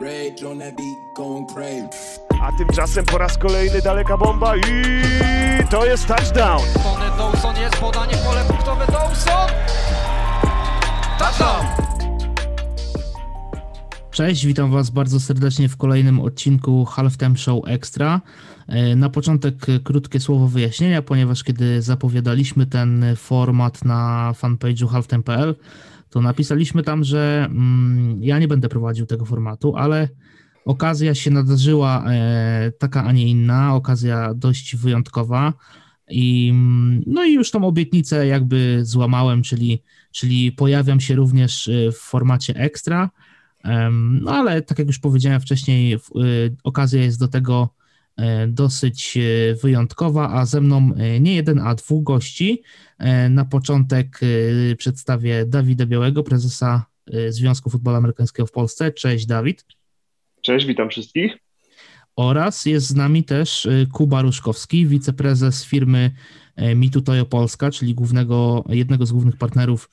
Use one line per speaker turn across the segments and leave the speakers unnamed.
Rage on that beat, going crazy.
A tymczasem po raz kolejny daleka bomba i to jest touchdown.
Tony Dawson jest podanie pole punktowe Dawson! Touchdown!
Cześć, witam Was bardzo serdecznie w kolejnym odcinku Halftime Show Extra. E, Na początek krótkie słowo wyjaśnienia, ponieważ kiedy zapowiadaliśmy ten format na fanpage'u halftime.pl, to napisaliśmy tam, że mm, ja nie będę prowadził tego formatu, ale okazja się nadarzyła e, taka, a nie inna, okazja dość wyjątkowa. I, mm, no i już tą obietnicę jakby złamałem, czyli, czyli pojawiam się również e, w formacie ekstra. No ale tak jak już powiedziałem wcześniej, y, okazja jest do tego e, dosyć e, wyjątkowa, a ze mną e, nie jeden, a dwóch gości. E, Na początek e, przedstawię Dawida Białego, prezesa e, Związku Futbolu Amerykańskiego w Polsce. Cześć Dawid.
Cześć, witam wszystkich.
Oraz jest z nami też e, Kuba Ruszkowski, wiceprezes firmy e, Mitutoyo Polska, czyli głównego, jednego z głównych partnerów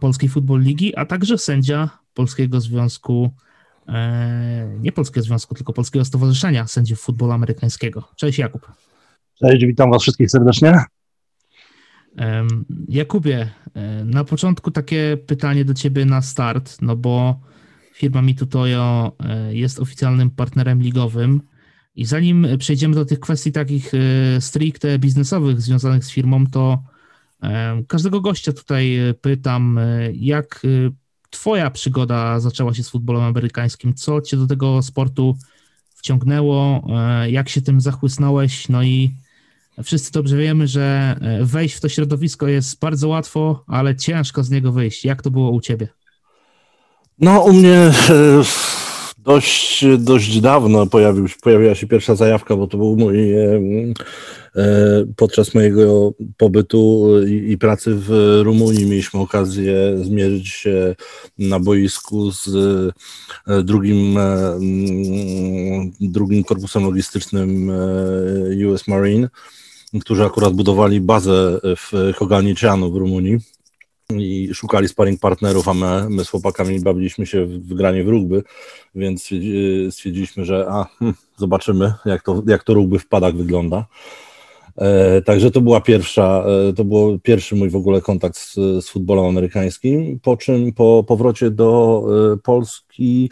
Polskiej Futbol Ligi, a także sędzia Polskiego Związku, e, nie Polskiego Związku, tylko Polskiego Stowarzyszenia Sędziów Futbolu Amerykańskiego. Cześć Jakub.
Cześć, witam Was wszystkich serdecznie.
Jakubie, e, na początku takie pytanie do Ciebie na start, no bo firma Mitutoyo e, jest oficjalnym partnerem ligowym i zanim przejdziemy do tych kwestii takich e, stricte biznesowych związanych z firmą, to e, każdego gościa tutaj e, pytam, e, jak e, Twoja przygoda zaczęła się z futbolem amerykańskim? Co Cię do tego sportu wciągnęło? E, Jak się tym zachłysnąłeś? No i Wszyscy dobrze wiemy, że e, wejść w to środowisko jest bardzo łatwo, ale ciężko z niego wyjść. Jak to było u ciebie?
No, u mnie e, dość, dość dawno pojawił, pojawiła się pierwsza zajawka, bo to był mój e, podczas mojego pobytu i, i pracy w Rumunii. Mieliśmy okazję zmierzyć się na boisku z e, drugim, e, mm, drugim korpusem logistycznym e, US Marine, którzy akurat budowali bazę w Kogalnicianu w Rumunii i szukali sparring partnerów, a my, my z chłopakami bawiliśmy się w, granie w rugby, więc stwierdzi- stwierdziliśmy, że a, hm, zobaczymy, jak to, jak to rugby w padach wygląda. E, także to była pierwsza, e, to był pierwszy mój w ogóle kontakt z, z futbolem amerykańskim, po czym po powrocie do e, Polski,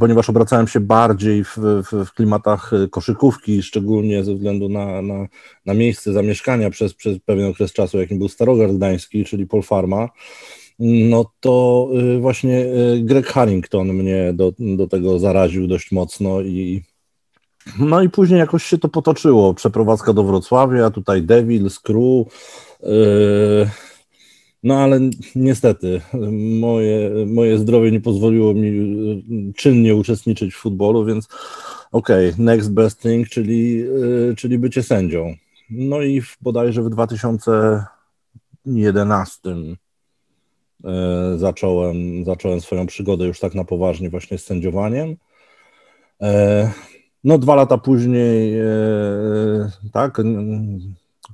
ponieważ obracałem się bardziej w, w, w klimatach e, koszykówki, szczególnie ze względu na, na, na miejsce zamieszkania przez, przez pewien okres czasu, jakim był Starogard Gdański, czyli Polfarma, no to y, właśnie y, Greg Harrington mnie do, do tego zaraził dość mocno i no i później jakoś się to potoczyło. Przeprowadzka do Wrocławia, tutaj Devil, Screw, y, no ale niestety moje, moje zdrowie nie pozwoliło mi y, czynnie uczestniczyć w futbolu, więc okej, next best thing, czyli, y, czyli bycie sędzią. No i w, bodajże w 2011 e, zacząłem, zacząłem swoją przygodę już tak na poważnie właśnie z sędziowaniem. E, No dwa lata później, e, tak,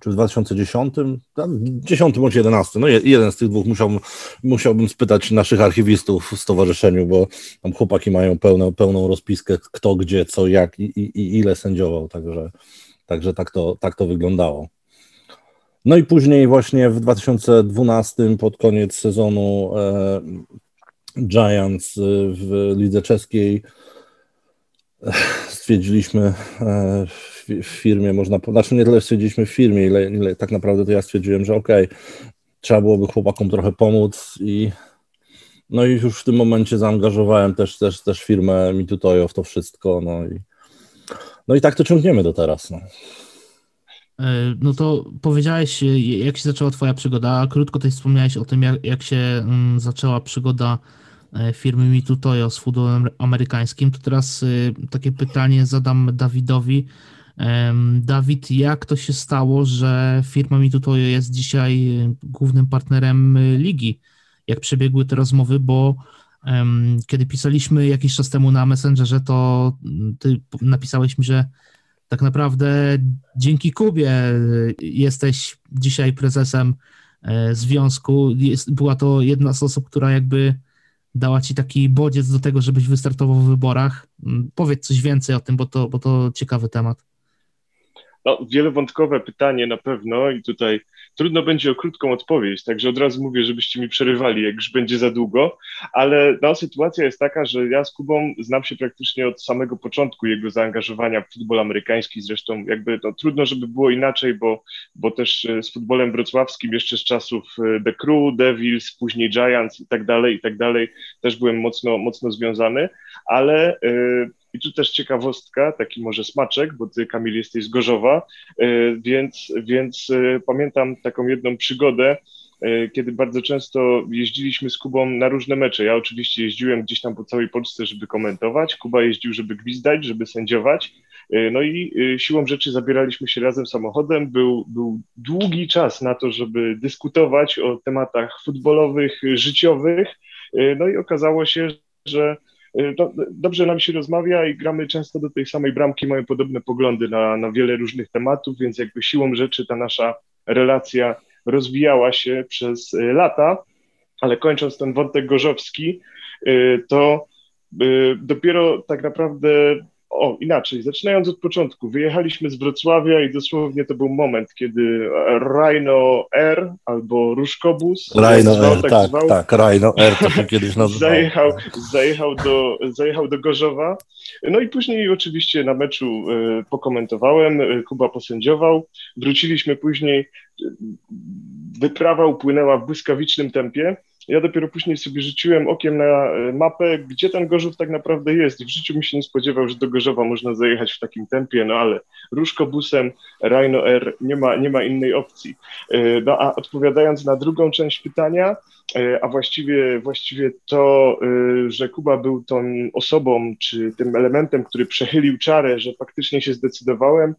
czy w 2010, tak, 10 bądź 11, no je- jeden z tych dwóch musiałbym, musiałbym spytać naszych archiwistów w stowarzyszeniu, bo tam chłopaki mają pełną, pełną rozpiskę, kto, gdzie, co, jak i, i, i ile sędziował, także, także tak, to, tak to wyglądało. No i później właśnie w 2012 pod koniec sezonu e, Giants e, w lidze czeskiej e, stwierdziliśmy e, w, firmie, można, znaczy nie tyle stwierdziliśmy w firmie, ile, ile tak naprawdę to ja stwierdziłem, że okej, trzeba byłoby chłopakom trochę pomóc i no i już w tym momencie zaangażowałem też, też, też firmę Mitutoyo w to wszystko, no i no i tak to ciągniemy do teraz, no.
E, No to powiedziałeś, e, jak się zaczęła Twoja przygoda. Krótko też wspomniałeś o tym, jak, jak się mm, zaczęła przygoda e, firmy Mitutoyo z futbolem amerykańskim. To teraz takie pytanie zadam Dawidowi. Dawid, jak to się stało, że firma Mitutoyo jest dzisiaj głównym partnerem e, ligi? Jak przebiegły te rozmowy, bo kiedy pisaliśmy jakiś czas temu na Messengerze, to mm, ty napisałeś mi, że tak naprawdę dzięki Kubie y, jesteś dzisiaj prezesem e, związku. Jest, była to jedna z osób, która jakby dała ci taki bodziec do tego, żebyś wystartował w wyborach. Mm, powiedz coś więcej o tym, bo to, bo to ciekawy temat.
No, wielowątkowe pytanie na pewno i tutaj trudno będzie o krótką odpowiedź, także od razu mówię, żebyście mi przerywali, jak już będzie za długo, ale no, sytuacja jest taka, że ja z Kubą znam się praktycznie od samego początku jego zaangażowania w futbol amerykański, zresztą jakby no, trudno, żeby było inaczej, bo, bo też e, z futbolem wrocławskim jeszcze z czasów e, The Crew, Devils, później Giants i tak dalej, i tak dalej, też byłem mocno, mocno związany, ale yy, i tu też ciekawostka, taki może smaczek, bo ty, Kamil, jesteś z Gorzowa, e, więc, więc e, pamiętam taką jedną przygodę, e, kiedy bardzo często jeździliśmy z Kubą na różne mecze. Ja oczywiście jeździłem gdzieś tam po całej Polsce, żeby komentować. Kuba jeździł, żeby gwizdać, żeby sędziować. No i siłą rzeczy zabieraliśmy się razem samochodem. Był, był długi czas na to, żeby dyskutować o tematach futbolowych, życiowych. No i okazało się, że to dobrze nam się rozmawia i gramy często do tej samej bramki, mamy podobne poglądy na, na wiele różnych tematów, więc jakby siłą rzeczy ta nasza relacja rozwijała się przez y, lata, ale kończąc ten wątek gorzowski, y, to dopiero tak naprawdę o, inaczej, zaczynając od początku, wyjechaliśmy z Wrocławia i dosłownie to był moment, kiedy Rhino R albo Różkobus,
Rhino zwał, R, tak, tak, zwał, tak, Rhino R to się kiedyś nazywało.
Zajechał, zajechał, do, zajechał do Gorzowa, no i później oczywiście na meczu y, pokomentowałem, y, Kuba posędziował, wróciliśmy później, wyprawa upłynęła w błyskawicznym tempie, ja dopiero później sobie rzuciłem okiem na e, mapę, gdzie ten Gorzów tak naprawdę jest i w życiu mi się nie spodziewał, że do Gorzowa można zajechać w takim tempie, no ale Różkobusem, Rhino R, nie ma, nie ma innej opcji. E, no a odpowiadając na drugą część pytania, e, a właściwie, właściwie to, że Kuba był tą osobą, czy tym elementem, który przechylił czarę, że faktycznie się zdecydowałem,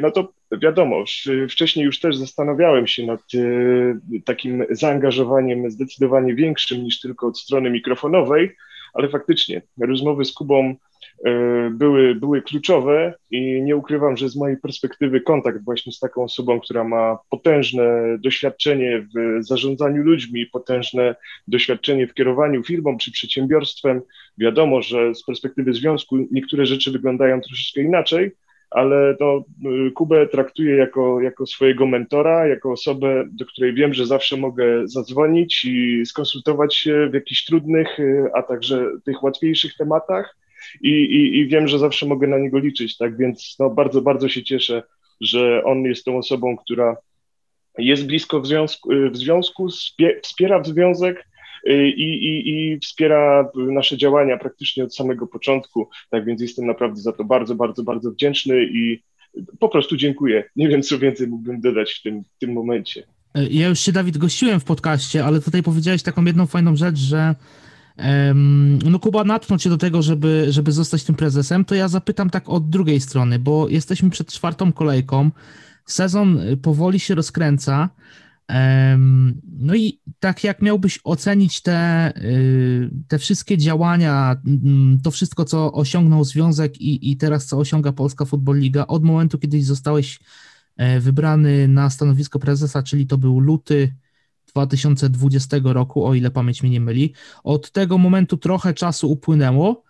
no to wiadomo, wcześniej już też zastanawiałem się nad takim zaangażowaniem zdecydowanie większym niż tylko od strony mikrofonowej, ale faktycznie rozmowy z Kubą e, były, były kluczowe i nie ukrywam, że z mojej perspektywy kontakt właśnie z taką osobą, która ma potężne doświadczenie w zarządzaniu ludźmi, potężne doświadczenie w kierowaniu firmą czy przedsiębiorstwem, wiadomo, że z perspektywy związku niektóre rzeczy wyglądają troszeczkę inaczej, ale no, Kubę traktuję jako, jako swojego mentora, jako osobę, do której wiem, że zawsze mogę zadzwonić i skonsultować się w jakichś trudnych, a także tych łatwiejszych tematach. I, i, i wiem, że zawsze mogę na niego liczyć, tak więc no, bardzo, bardzo się cieszę, że on jest tą osobą, która jest blisko w związku, w związku wspiera w związek, Y, i, i, i wspiera nasze działania praktycznie od samego początku. Tak więc jestem naprawdę za to bardzo, bardzo, bardzo wdzięczny i po prostu dziękuję. Nie wiem, co więcej mógłbym dodać w tym, w tym momencie.
Y, ja już się, Dawid, gościłem w podcaście, ale tutaj powiedziałeś taką jedną fajną rzecz, że no Kuba natknął cię do tego, żeby, żeby zostać tym prezesem, to ja zapytam tak od drugiej strony, bo jesteśmy przed czwartą kolejką, sezon powoli się rozkręca, no i tak jak miałbyś ocenić te, y, te wszystkie działania, mm, to wszystko, co osiągnął związek i, i teraz co osiąga Polska Football Liga od momentu, kiedy zostałeś e, wybrany na stanowisko prezesa, czyli to był luty 2020 roku, o ile pamięć mnie nie myli. Od tego momentu trochę czasu upłynęło,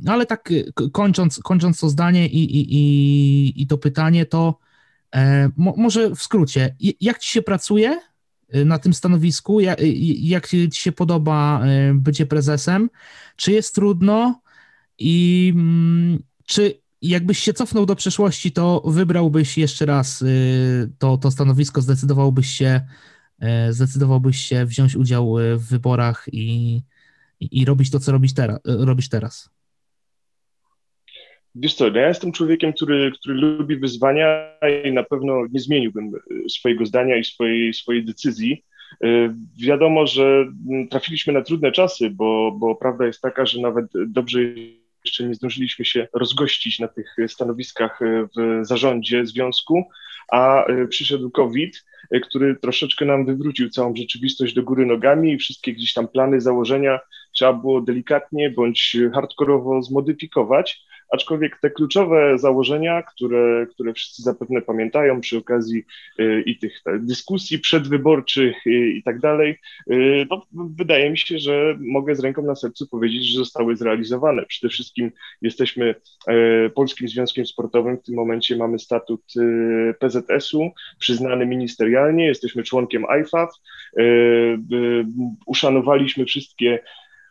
no ale tak kończąc, kończąc to zdanie i, i, i, i to pytanie, to mo, może w skrócie, jak ci się pracuje y, na tym stanowisku? Jak, jak ci się podoba y, bycie prezesem? Czy jest trudno? I mm, czy jakbyś się cofnął do przeszłości, to wybrałbyś jeszcze raz to, to stanowisko, zdecydowałbyś się, zdecydowałbyś się wziąć udział w wyborach i, i robić to, co robisz teraz, robisz teraz?
Wiesz co, no ja jestem człowiekiem, który, który lubi wyzwania i na pewno nie zmieniłbym e, swojego zdania i swojej, swojej decyzji. E, wiadomo, że trafiliśmy na trudne czasy, bo, bo prawda jest taka, że nawet dobrze jeszcze nie zdążyliśmy się rozgościć na tych stanowiskach e, w zarządzie związku, a przyszedł COVID, który troszeczkę nam wywrócił całą rzeczywistość do góry nogami i wszystkie gdzieś tam plany, założenia trzeba było delikatnie bądź hardkorowo zmodyfikować aczkolwiek te kluczowe założenia, które, które wszyscy zapewne pamiętają przy okazji y, i tych dyskusji przedwyborczych i tak dalej, no, wydaje mi się, że mogę z ręką na sercu powiedzieć, że zostały zrealizowane. Przede wszystkim jesteśmy Polskim Związkiem Sportowym, w tym momencie mamy statut PZS-u przyznany ministerialnie, jesteśmy członkiem IFAF, uszanowaliśmy wszystkie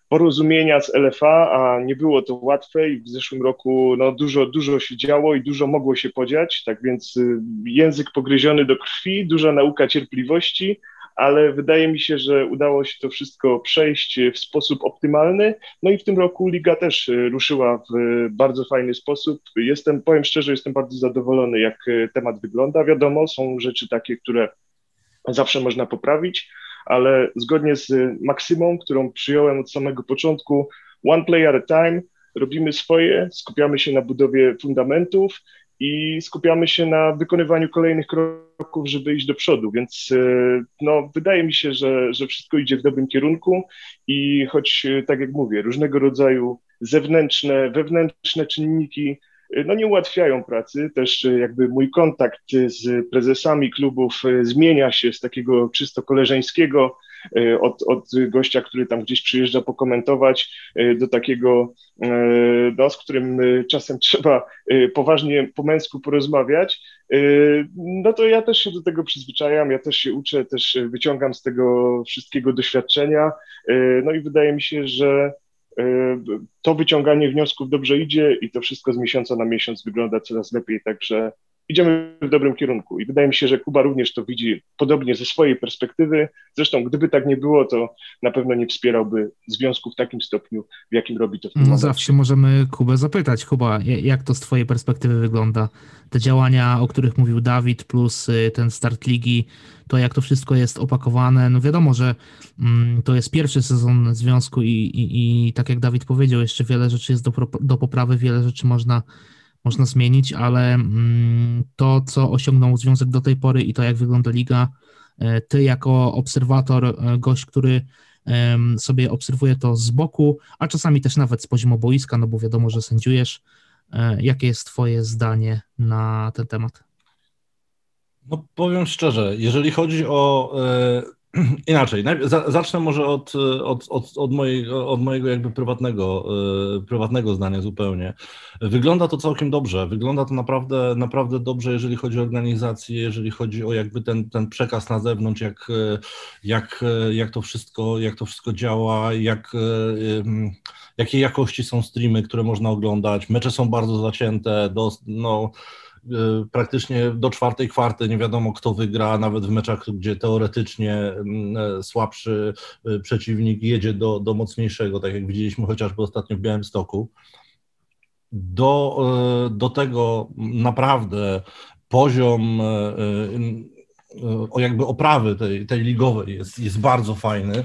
porozumienia z LFA, a nie było to łatwe i w zeszłym roku no, dużo, dużo się działo i dużo mogło się podziać, tak więc y, język pogryziony do krwi, duża nauka cierpliwości, ale wydaje mi się, że udało się to wszystko przejść w sposób optymalny. No i w tym roku liga też y, ruszyła w bardzo fajny sposób. Jestem, powiem szczerze, jestem bardzo zadowolony, jak y, temat wygląda. Wiadomo, są rzeczy takie, które zawsze można poprawić, ale zgodnie z maksymą, którą przyjąłem od samego początku, one play at a time, robimy swoje, skupiamy się na budowie fundamentów i skupiamy się na wykonywaniu kolejnych kroków, żeby iść do przodu. Więc e, no, wydaje mi się, że, że wszystko idzie w dobrym kierunku i choć, e, tak jak mówię, różnego rodzaju zewnętrzne, wewnętrzne czynniki no nie ułatwiają pracy. Też e, jakby mój kontakt z prezesami klubów e, zmienia się z takiego czysto koleżeńskiego, od, od gościa, który tam gdzieś przyjeżdża pokomentować, do takiego, no, z którym czasem trzeba poważnie po męsku porozmawiać, no to ja też się do tego przyzwyczajam, ja też się uczę, też wyciągam z tego wszystkiego doświadczenia, no i wydaje mi się, że to wyciąganie wniosków dobrze idzie i to wszystko z miesiąca na miesiąc wygląda coraz lepiej, także idziemy w dobrym kierunku i wydaje mi się, że Kuba również to widzi podobnie ze swojej perspektywy. Zresztą gdyby tak nie było, to na pewno nie wspierałby związku w takim stopniu, w jakim robi to w tym
No
momencie.
zawsze możemy Kubę zapytać. Kuba, jak to z twojej perspektywy wygląda? Te działania, o których mówił Dawid, plus y, ten start ligi, to jak to wszystko jest opakowane. No wiadomo, że mm, to jest pierwszy sezon związku i, i, i tak jak Dawid powiedział, jeszcze wiele rzeczy jest do, do poprawy, wiele rzeczy można można zmienić, ale mm, to, co osiągnął związek do tej pory i to, jak wygląda liga, e, ty jako obserwator, e, gość, który sobie obserwuje to z boku, a czasami też nawet z poziomu boiska, no bo wiadomo, że sędziujesz. E, jakie jest Twoje zdanie na ten temat?
No powiem szczerze, jeżeli chodzi o Inaczej, zacznę może od, od, od, od, mojego, od mojego jakby prywatnego, e, prywatnego zdania zupełnie. Wygląda to całkiem dobrze, wygląda to naprawdę, naprawdę dobrze, jeżeli chodzi o organizację, jeżeli chodzi o jakby ten, ten przekaz na zewnątrz, jak, jak, jak, to, wszystko, jak to wszystko działa, jak, jakiej jakości są streamy, które można oglądać. Mecze są bardzo zacięte, do, no, E, praktycznie do czwartej kwarty nie wiadomo, kto wygra, nawet w meczach, gdzie teoretycznie mm, e, słabszy e, przeciwnik jedzie do, do mocniejszego, tak jak widzieliśmy chociażby ostatnio w Białymstoku. Do, do tego naprawdę poziom o jakby oprawy tej, tej ligowej jest, jest bardzo fajny.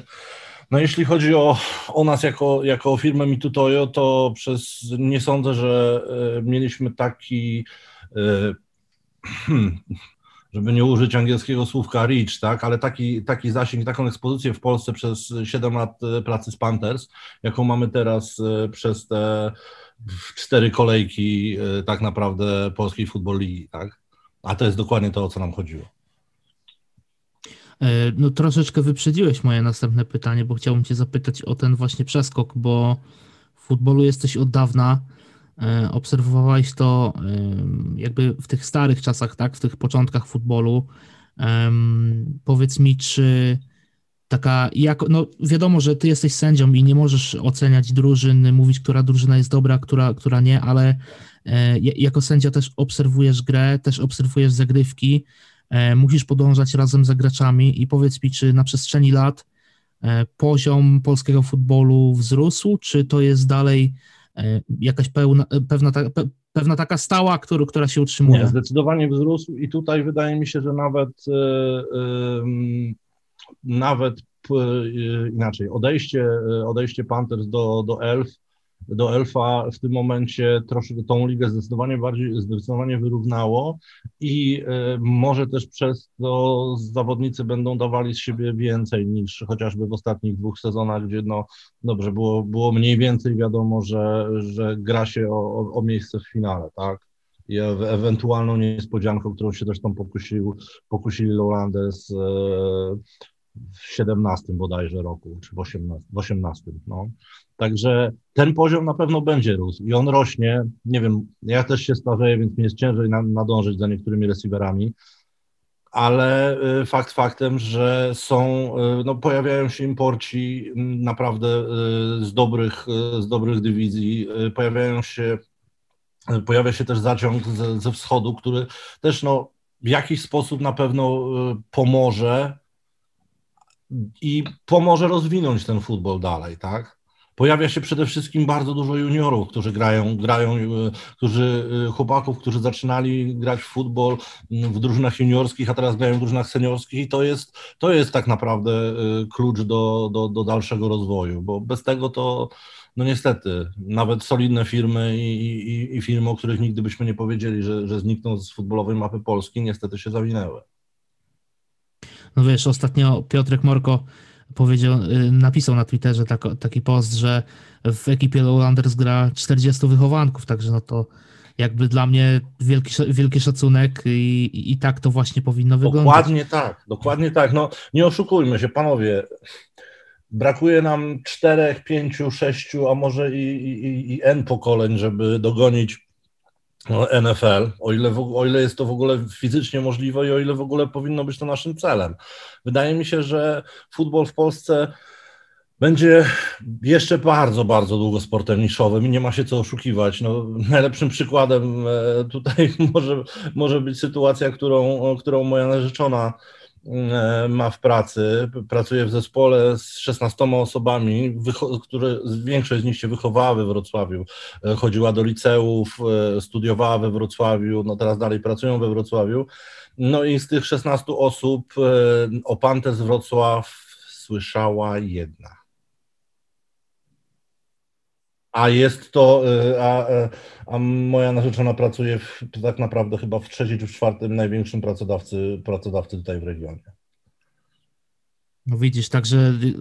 No jeśli chodzi o, o nas jako, jako firmę Mitutoyo, to przez nie sądzę, że mieliśmy taki E, żeby nie użyć angielskiego słówka reach, tak, ale taki, taki zasięg, taką ekspozycję w Polsce przez 7 lat e, pracy z Panthers, jaką mamy teraz e, przez te cztery kolejki tak naprawdę polskiej futbol ligi, tak? A to jest dokładnie to, o co nam chodziło.
No troszeczkę wyprzedziłeś moje następne pytanie, bo chciałbym cię zapytać o ten właśnie przeskok, bo w futbolu jesteś od dawna, E, obserwowałeś to jakby w tych starych czasach, tak, w tych początkach futbolu. Powiedz mi, czy taka, jak, no wiadomo, że ty jesteś sędzią i nie możesz oceniać drużyn, mówić, która drużyna jest dobra, która, która nie, ale e, jako sędzia też obserwujesz grę, też obserwujesz zagrywki, e, musisz podążać razem z graczami i powiedz mi, czy na przestrzeni lat poziom polskiego futbolu wzrósł, czy to jest dalej E, jakaś pełna, e, pewna, ta, pe, pewna taka stała, który, która się utrzymuje.
Nie, zdecydowanie wzrósł i tutaj wydaje mi się, że nawet e, nawet inaczej, odejście, odejście Panthers do, do Elf do Elfa w tym momencie troszkę tą ligę zdecydowanie bardziej, zdecydowanie wyrównało i y, może też przez to zawodnicy będą dawali z siebie więcej niż chociażby w ostatnich dwóch sezonach, gdzie no dobrze, było, było mniej więcej wiadomo, że, że gra się o, o miejsce w finale, tak? I ewentualną niespodzianką, którą się zresztą pokusił, pokusili Lowlandes e, w 17 bodajże roku, czy w 18, w 18 no. Także ten poziom na pewno będzie rósł i on rośnie. Nie wiem, ja też się starzeję, więc mi jest ciężej nadążyć za niektórymi receiverami, ale y, fakt faktem, że są, y, no pojawiają się imporci naprawdę y, z dobrych, z dobrych dywizji, pojawiają się, pojawia się też zaciąg ze, ze wschodu, który też no, w jakiś sposób na pewno pomoże i pomoże rozwinąć ten futbol dalej, tak? Pojawia się przede wszystkim bardzo dużo juniorów, którzy grają, grają, e, którzy, e, chłopaków, którzy zaczynali grać w futbol w drużynach juniorskich, a teraz grają w drużynach seniorskich i to jest, to jest tak naprawdę e, klucz do, do, do dalszego rozwoju, bo bez tego to, no niestety, nawet solidne firmy i, i, i firmy, o których nigdy byśmy nie powiedzieli, że, że znikną z futbolowej mapy Polski, niestety się zawinęły.
No wiesz, ostatnio Piotrek Morko powiedział, y, napisał na Twitterze tak, taki post, że w ekipie Lowlanders gra 40 wychowanków, także no to jakby dla mnie wielki, wielki szacunek i, i tak to właśnie powinno wyglądać.
Dokładnie tak, dokładnie tak. No nie oszukujmy się, panowie. Brakuje nam czterech, pięciu, sześciu, a może i, i, i N pokoleń, żeby dogonić NFL, o ile, w, o ile jest to w ogóle fizycznie możliwe i o ile w ogóle powinno być to naszym celem. Wydaje mi się, że futbol w Polsce będzie jeszcze bardzo, bardzo długo sportem niszowym i nie ma się co oszukiwać. No, najlepszym przykładem e, tutaj może, może być sytuacja, którą, którą moja narzeczona ma w pracy, pracuje w zespole z 16 osobami, które większość z nich się wychowała we Wrocławiu, e, chodziła do liceów, e, studiowała we Wrocławiu, no teraz dalej pracują we Wrocławiu. No i z tych 16 osób o Pantes Wrocław słyszała jedna a jest to, y, a, y, a moja narzeczona pracuje w, tak naprawdę chyba w trzecim czy w czwartym największym pracodawcy, pracodawcy tutaj w regionie.
No widzisz, także y,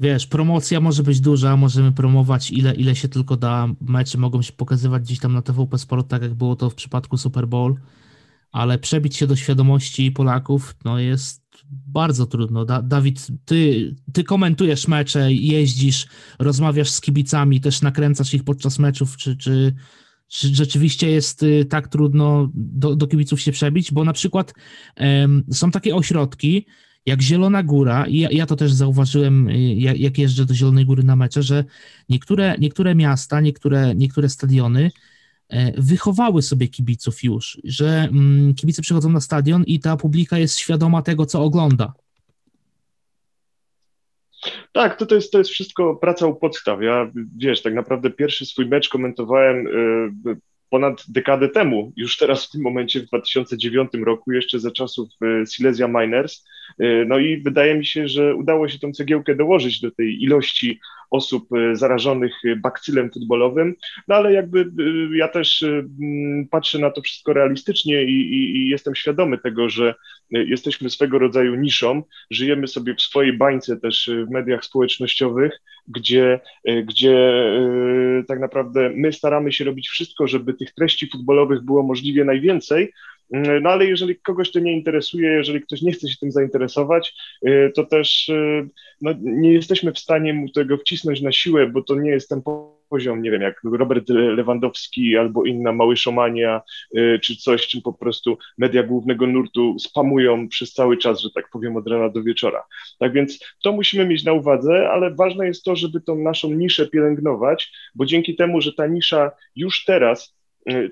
wiesz, promocja może być duża, możemy promować ile, ile się tylko da, mecze mogą się pokazywać gdzieś tam na TVP Sport, tak jak było to w przypadku Super Bowl, ale przebić się do świadomości Polaków, no jest bardzo trudno. Da Dawid, ty, ty komentujesz mecze, jeździsz, rozmawiasz z kibicami, też nakręcasz ich podczas meczów, czy, czy, czy rzeczywiście jest y, tak trudno do, do kibiców się przebić? Bo na przykład um, są takie ośrodki, jak Zielona Góra, i ja, ja, to też zauważyłem, y, jak, jak jeżdżę do Zielonej Góry na mecze, że niektóre, niektóre miasta, niektóre, niektóre stadiony wychowały sobie kibiców już, że mm, kibice przychodzą na stadion i ta publika jest świadoma tego, co ogląda.
Tak, to, to, jest, to jest wszystko praca u podstaw. Ja, wiesz, tak naprawdę pierwszy swój mecz komentowałem y, ponad dekadę temu, już teraz w tym momencie, w 2009 roku, jeszcze za czasów y, Silesia Miners. No i wydaje mi się, że udało się tą cegiełkę dołożyć do tej ilości osób e, zarażonych bakcylem futbolowym, no ale jakby e, ja też e, patrzę na to wszystko realistycznie i, i, i jestem świadomy tego, że jesteśmy swego rodzaju niszą, żyjemy sobie w swojej bańce też w mediach społecznościowych, gdzie, gdzie tak naprawdę my staramy się robić wszystko, żeby tych treści futbolowych było możliwie najwięcej, Mm, no ale jeżeli kogoś to nie interesuje, jeżeli ktoś nie chce się tym zainteresować, y, to też y, no, nie jesteśmy w stanie mu tego wcisnąć na siłę, bo to nie jest ten poziom, nie wiem, jak Robert Lewandowski albo inna Mały Szomania, y, czy coś, czym po prostu media głównego nurtu spamują przez cały czas, że tak powiem, od rana do wieczora. Tak więc to musimy mieć na uwadze, ale ważne jest to, żeby tą naszą niszę pielęgnować, bo dzięki temu, że ta nisza już teraz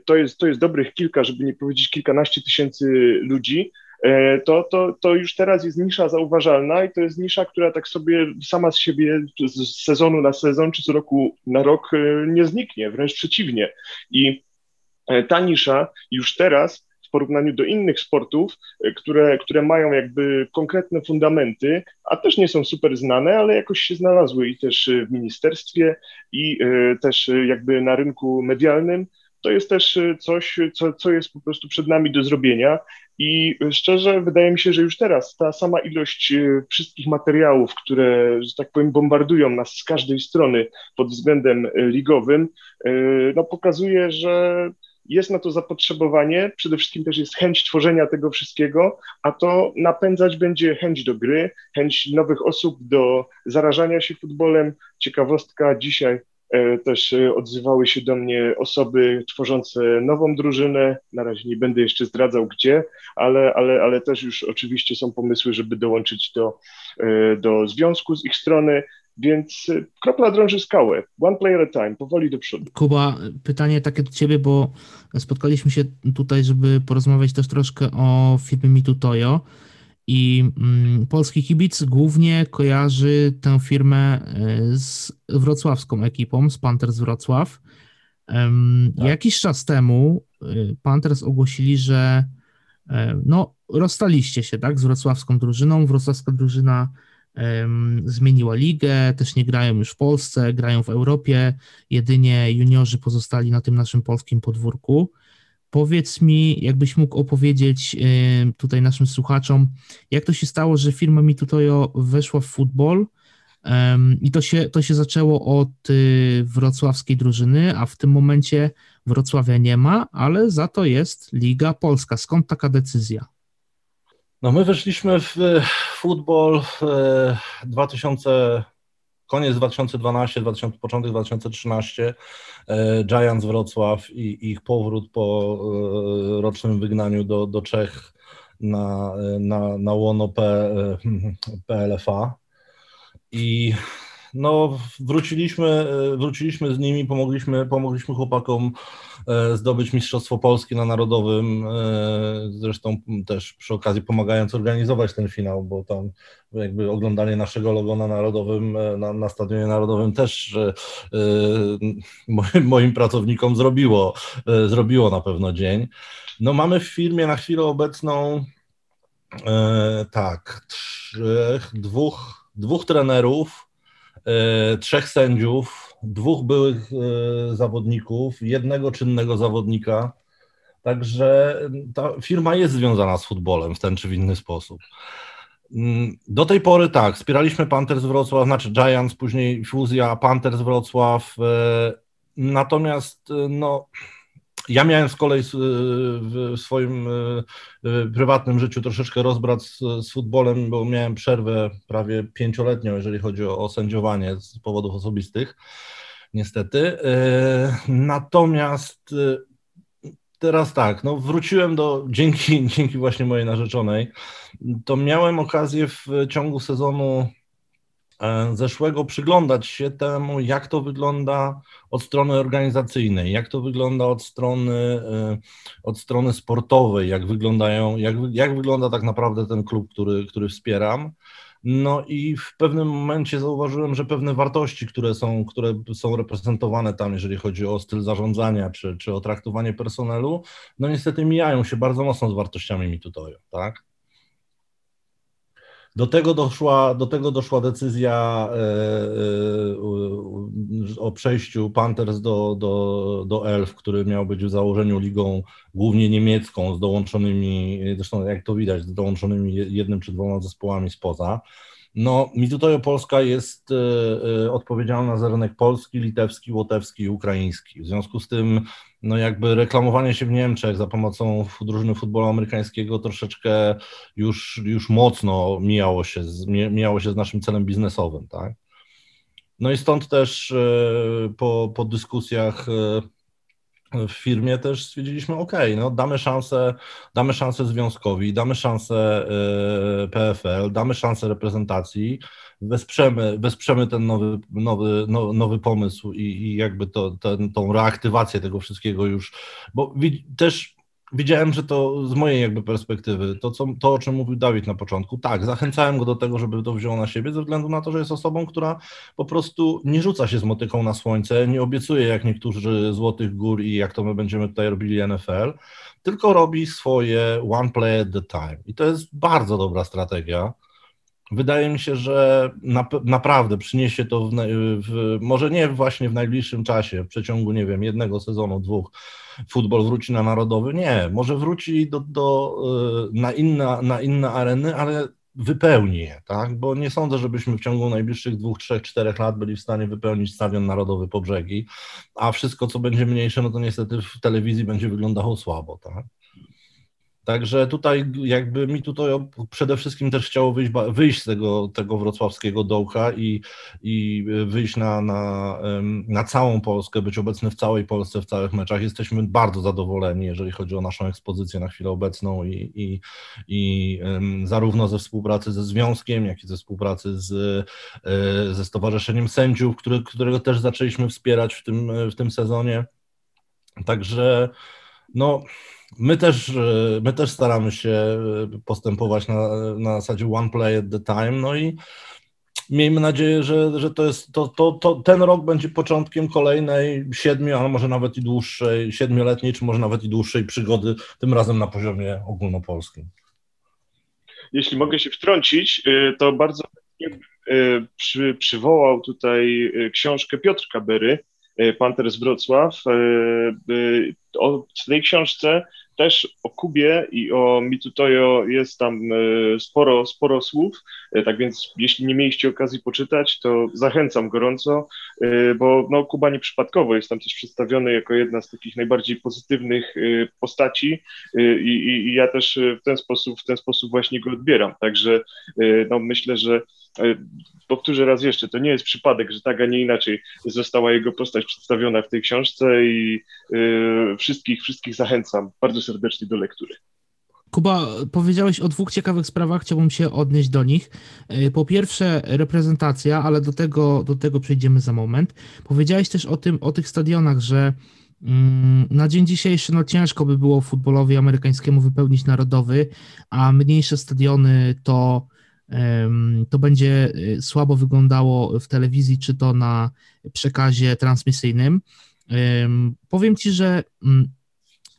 to jest, to jest dobrych kilka, żeby nie powiedzieć kilkanaście tysięcy ludzi, e, to, to, to już teraz jest nisza zauważalna i to jest nisza, która tak sobie sama z siebie z sezonu na sezon czy z roku na rok e, nie zniknie, wręcz przeciwnie. I ta nisza już teraz porównaniu do innych sportów, które, które mają jakby konkretne fundamenty, a też nie są super znane, ale jakoś się znalazły i też w ministerstwie, i też jakby na rynku medialnym to jest też y, coś, co, co jest po prostu przed nami do zrobienia. I szczerze, wydaje mi się, że już teraz ta sama ilość y, wszystkich materiałów, które, że tak powiem, bombardują nas z każdej strony pod względem y, ligowym, no, pokazuje, że jest na to zapotrzebowanie, przede wszystkim też jest chęć tworzenia tego wszystkiego, a to napędzać będzie chęć do gry, chęć nowych osób do zarażania się futbolem. Ciekawostka dzisiaj też e, odzywały się do mnie osoby tworzące nową drużynę. Na razie nie będę jeszcze zdradzał gdzie, ale, ale, ale też już oczywiście są pomysły, żeby dołączyć do, e, do związku z ich strony. Więc kropla drąży skałę. One player at a time, powoli do przodu.
Kuba, pytanie takie do ciebie, bo spotkaliśmy się tutaj, żeby porozmawiać też troszkę o firmie Mitutoyo. I mm, polski kibic głównie kojarzy tę firmę e, z wrocławską ekipą, z Panthers Wrocław. Tak. Jakiś czas temu e, Panthers ogłosili, że e, no, rozstaliście się tak, z wrocławską drużyną. Wrocławska drużyna um, zmieniła ligę, też nie grają już w Polsce, grają w Europie. Jedynie juniorzy pozostali na tym naszym polskim podwórku. Powiedz mi, jakbyś mógł opowiedzieć y, tutaj naszym słuchaczom, jak to się stało, że firma Mitutoyo weszła w futbol i to się, to się zaczęło od y, wrocławskiej drużyny, a w tym momencie Wrocławia nie ma, ale za to jest Liga Polska. Skąd taka decyzja?
No my weszliśmy w futbol w 2000 koniec 2012, 2000, początek 2013, e, Giants Wrocław i ich powrót po e, rocznym wygnaniu do, do Czech na, na, na łono P, e, PLFA. I no, wróciliśmy, wróciliśmy z nimi, pomogliśmy, pomogliśmy chłopakom e, zdobyć Mistrzostwo Polski na Narodowym, e, zresztą też przy okazji pomagając organizować ten finał, bo tam jakby oglądanie naszego logo na Narodowym, e, na, na Stadionie Narodowym też moim, moim pracownikom zrobiło, zrobiło na pewno dzień. No mamy w firmie na chwilę obecną tak, trzech, dwóch, dwóch trenerów, E, trzech sędziów, dwóch byłych e, zawodników, jednego czynnego zawodnika. Także ta firma jest związana z futbolem w ten czy w inny sposób. Do tej pory tak, wspieraliśmy Panthers Wrocław, znaczy Giants, później fuzja Panthers Wrocław. E, natomiast no, ja miałem z kolei w swoim prywatnym życiu troszeczkę rozbrat z, z futbolem, bo miałem przerwę prawie pięcioletnią, jeżeli chodzi o, sędziowanie z powodów osobistych, niestety. Natomiast teraz tak, no wróciłem do, dzięki, dzięki właśnie mojej narzeczonej, to miałem okazję w ciągu sezonu zeszłego przyglądać się temu, jak to wygląda od strony organizacyjnej, jak to wygląda od strony, e, od strony sportowej, jak, wyglądają, jak, jak wygląda tak naprawdę ten klub, który, który wspieram. No i w pewnym momencie zauważyłem, że pewne wartości, które są, które są reprezentowane tam, jeżeli chodzi o styl zarządzania czy, czy o traktowanie personelu, no niestety mijają się bardzo mocno z wartościami Mitutoyo, tak? Do tego doszła, do tego doszła decyzja e, e, o przejściu Panthers do, do, do Elf, który miał być w założeniu ligą głównie niemiecką, z dołączonymi, zresztą jak to widać, z dołączonymi jednym czy dwoma zespołami spoza. No, Mitutoyo Polska jest e, e, odpowiedzialna za rynek polski, litewski, łotewski i ukraiński. W związku z tym, no jakby reklamowanie się w Niemczech za pomocą drużyny futbolu amerykańskiego troszeczkę już, już mocno mijało się, z, mijało się z naszym celem biznesowym, tak? No i stąd też e, po, po dyskusjach w firmie też stwierdziliśmy, ok, no damy szansę, damy szansę związkowi, damy szansę e, PFL, damy szansę reprezentacji, wesprzemy, wesprzemy ten nowy, nowy, no, nowy pomysł i, i jakby to, ten, tą reaktywację tego wszystkiego już, bo też widziałem, że to z mojej jakby perspektywy, to, co, to o czym mówił Dawid na początku, tak, zachęcałem go do tego, żeby to wziął na siebie, ze względu na to, że jest osobą, która po prostu nie rzuca się z motyką na słońce, nie obiecuje jak niektórzy złotych gór i jak to my będziemy tutaj robili NFL, tylko robi swoje one play at the time. I to jest bardzo dobra strategia. Wydaje mi się, że na, naprawdę przyniesie to, w, w, może nie właśnie w najbliższym czasie, w przeciągu, nie wiem, jednego sezonu, dwóch, futbol wróci na narodowy. Nie, może wróci do, do, y, na, inne, na inne areny, ale wypełni je, tak? Bo nie sądzę, żebyśmy w ciągu najbliższych dwóch, trzech, czterech lat byli w stanie wypełnić stadion narodowy po brzegi, a wszystko, co będzie mniejsze, no to niestety w telewizji będzie wyglądało słabo, tak? Także tutaj jakby mi tutaj przede wszystkim też chciało wyjść, wyjść z tego, tego wrocławskiego dołka i, i wyjść na, na, na całą Polskę, być obecny w całej Polsce, w całych meczach. Jesteśmy bardzo zadowoleni, jeżeli chodzi o naszą ekspozycję na chwilę obecną i, i, i zarówno ze współpracy ze Związkiem, jak i ze współpracy z, e, ze Stowarzyszeniem Sędziów, który, którego też zaczęliśmy wspierać w tym, w tym sezonie. Także no My też, e, my też staramy się e, postępować na, na zasadzie one play at the time, no i miejmy nadzieję, że, że to jest, to, to, to ten rok będzie początkiem kolejnej siedmiu, a może nawet i dłuższej, siedmioletniej, czy może nawet i dłuższej przygody, tym razem na poziomie ogólnopolskim.
Jeśli mogę się wtrącić, e, to bardzo przy, przywołał tutaj książkę Piotrka Bery, Panter z Wrocław. O tej książce też o Kubie i o Mitutoyo jest tam e, sporo, sporo słów, e, tak więc jeśli nie mieliście okazji poczytać, to zachęcam gorąco, e, bo no, Kuba nieprzypadkowo jest tam też przedstawiony jako jedna z takich najbardziej pozytywnych postaci i, i, i ja też w ten sposób, w ten sposób właśnie go odbieram, także no, myślę, że powtórzę raz jeszcze, to nie jest przypadek, że tak, a nie inaczej została jego postać przedstawiona w tej książce i wszystkich, wszystkich zachęcam bardzo serdecznie do lektury.
Kuba, powiedziałeś o dwóch ciekawych sprawach, chciałbym się odnieść do nich. E, po pierwsze, reprezentacja, ale do tego, do tego przejdziemy za moment. Powiedziałeś też o tym, o tych stadionach, że mm, na dzień dzisiejszy no, ciężko by było futbolowi amerykańskiemu wypełnić narodowy, a mniejsze stadiony to, to będzie e, słabo wyglądało w telewizji, czy to na przekazie transmisyjnym. Powiem Ci, że mm,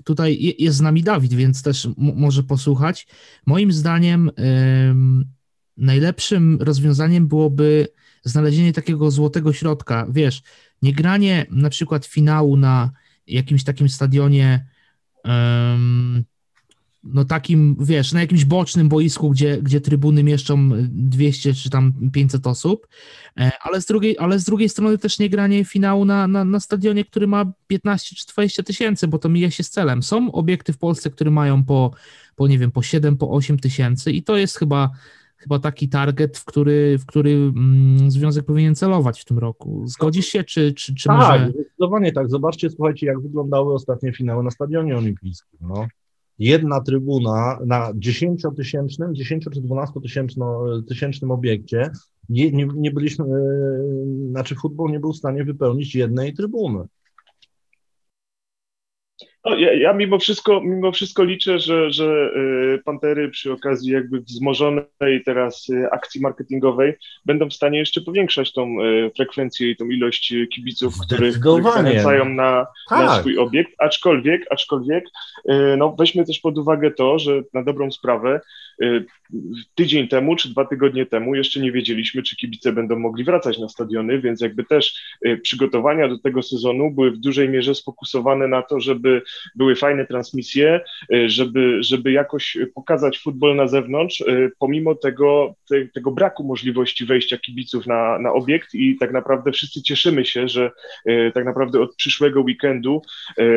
tutaj jest z nami Dawid, więc też może posłuchać. Moim zdaniem najlepszym rozwiązaniem byłoby znalezienie takiego złotego środka. Wiesz, nie granie na przykład finału na jakimś takim stadionie no takim, wiesz, na jakimś bocznym boisku, gdzie, gdzie trybuny mieszczą 200 czy tam 500 osób, e, ale z drugiej, ale z drugiej strony też nie granie finału na, na, na stadionie, który ma 15 czy 20 tysięcy, bo to mija się z celem. Są obiekty w Polsce, które mają po, po nie wiem, po 7, po 8 tysięcy i to jest chyba chyba taki target, w który, w który mm, związek powinien celować w tym roku. Zgodzisz się, czy, czy, czy
tak,
może...
zdecydowanie tak. Zobaczcie, słuchajcie, jak wyglądały ostatnie finały na Stadionie Olimpijskim. No jedna trybuna na 10-tysięcznym, 10 czy 12-tysięcznym obiekcie, nie, nie, nie byliśmy, e, znaczy futbol nie był w stanie wypełnić jednej trybuny.
No, ja, ja, mimo, wszystko, mimo wszystko liczę, że, że y, Pantery przy okazji jakby wzmożonej teraz y, akcji marketingowej będą w stanie jeszcze powiększać tą y, frekwencję i tą ilość kibiców, których, których zachęcają na, tak. na swój obiekt, aczkolwiek, aczkolwiek no, weźmy też pod uwagę to, że na dobrą sprawę tydzień temu czy dwa tygodnie temu jeszcze nie wiedzieliśmy, czy kibice będą mogli wracać na stadiony, więc jakby też przygotowania do tego sezonu były w dużej mierze sfokusowane na to, żeby były fajne transmisje, y, żeby, żeby jakoś pokazać futbol na zewnątrz, y, pomimo tego, te, tego braku możliwości wejścia kibiców na, na obiekt i tak naprawdę wszyscy cieszymy się, że y, tak naprawdę od przyszłego weekendu,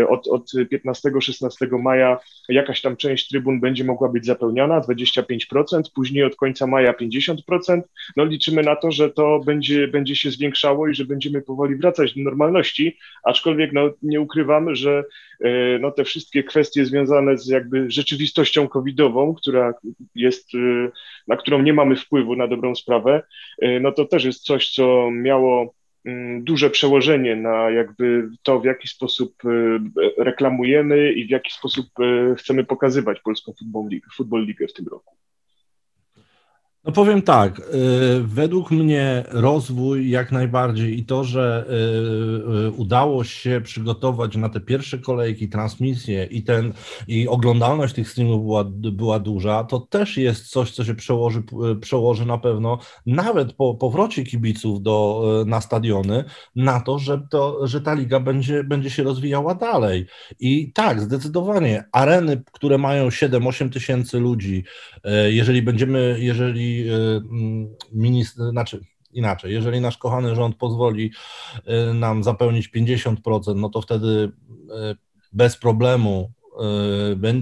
od, od 15-16 maja jakaś tam część trybun będzie mogła być zapełniona, 25%, później od końca maja 50%. No liczymy na to, że to będzie, będzie się zwiększało i że będziemy powoli wracać do normalności, aczkolwiek no, nie ukrywamy, że no, te wszystkie kwestie związane z jakby rzeczywistością covidową, która jest, na którą nie mamy wpływu na dobrą sprawę, no to też jest coś, co miało mm, duże przełożenie na jakby to, w jaki sposób reklamujemy i w jaki sposób chcemy pokazywać polską Football League, Football League w tym roku.
No powiem tak, y, według mnie rozwój jak najbardziej i to, że y, y, udało się przygotować na te pierwsze kolejki, transmisje i ten i oglądalność tych streamów była, była duża, to też jest coś, co się przełoży, przełoży na pewno nawet po powrocie kibiców do, na stadiony, na to, że, to, że ta liga będzie, będzie się rozwijała dalej. I tak, zdecydowanie areny, które mają 7-8 tysięcy ludzi, jeżeli będziemy, jeżeli Y, mm, minister, znaczy inaczej, jeżeli nasz kochany rząd pozwoli y, nam zapełnić 50%, no to wtedy y, bez problemu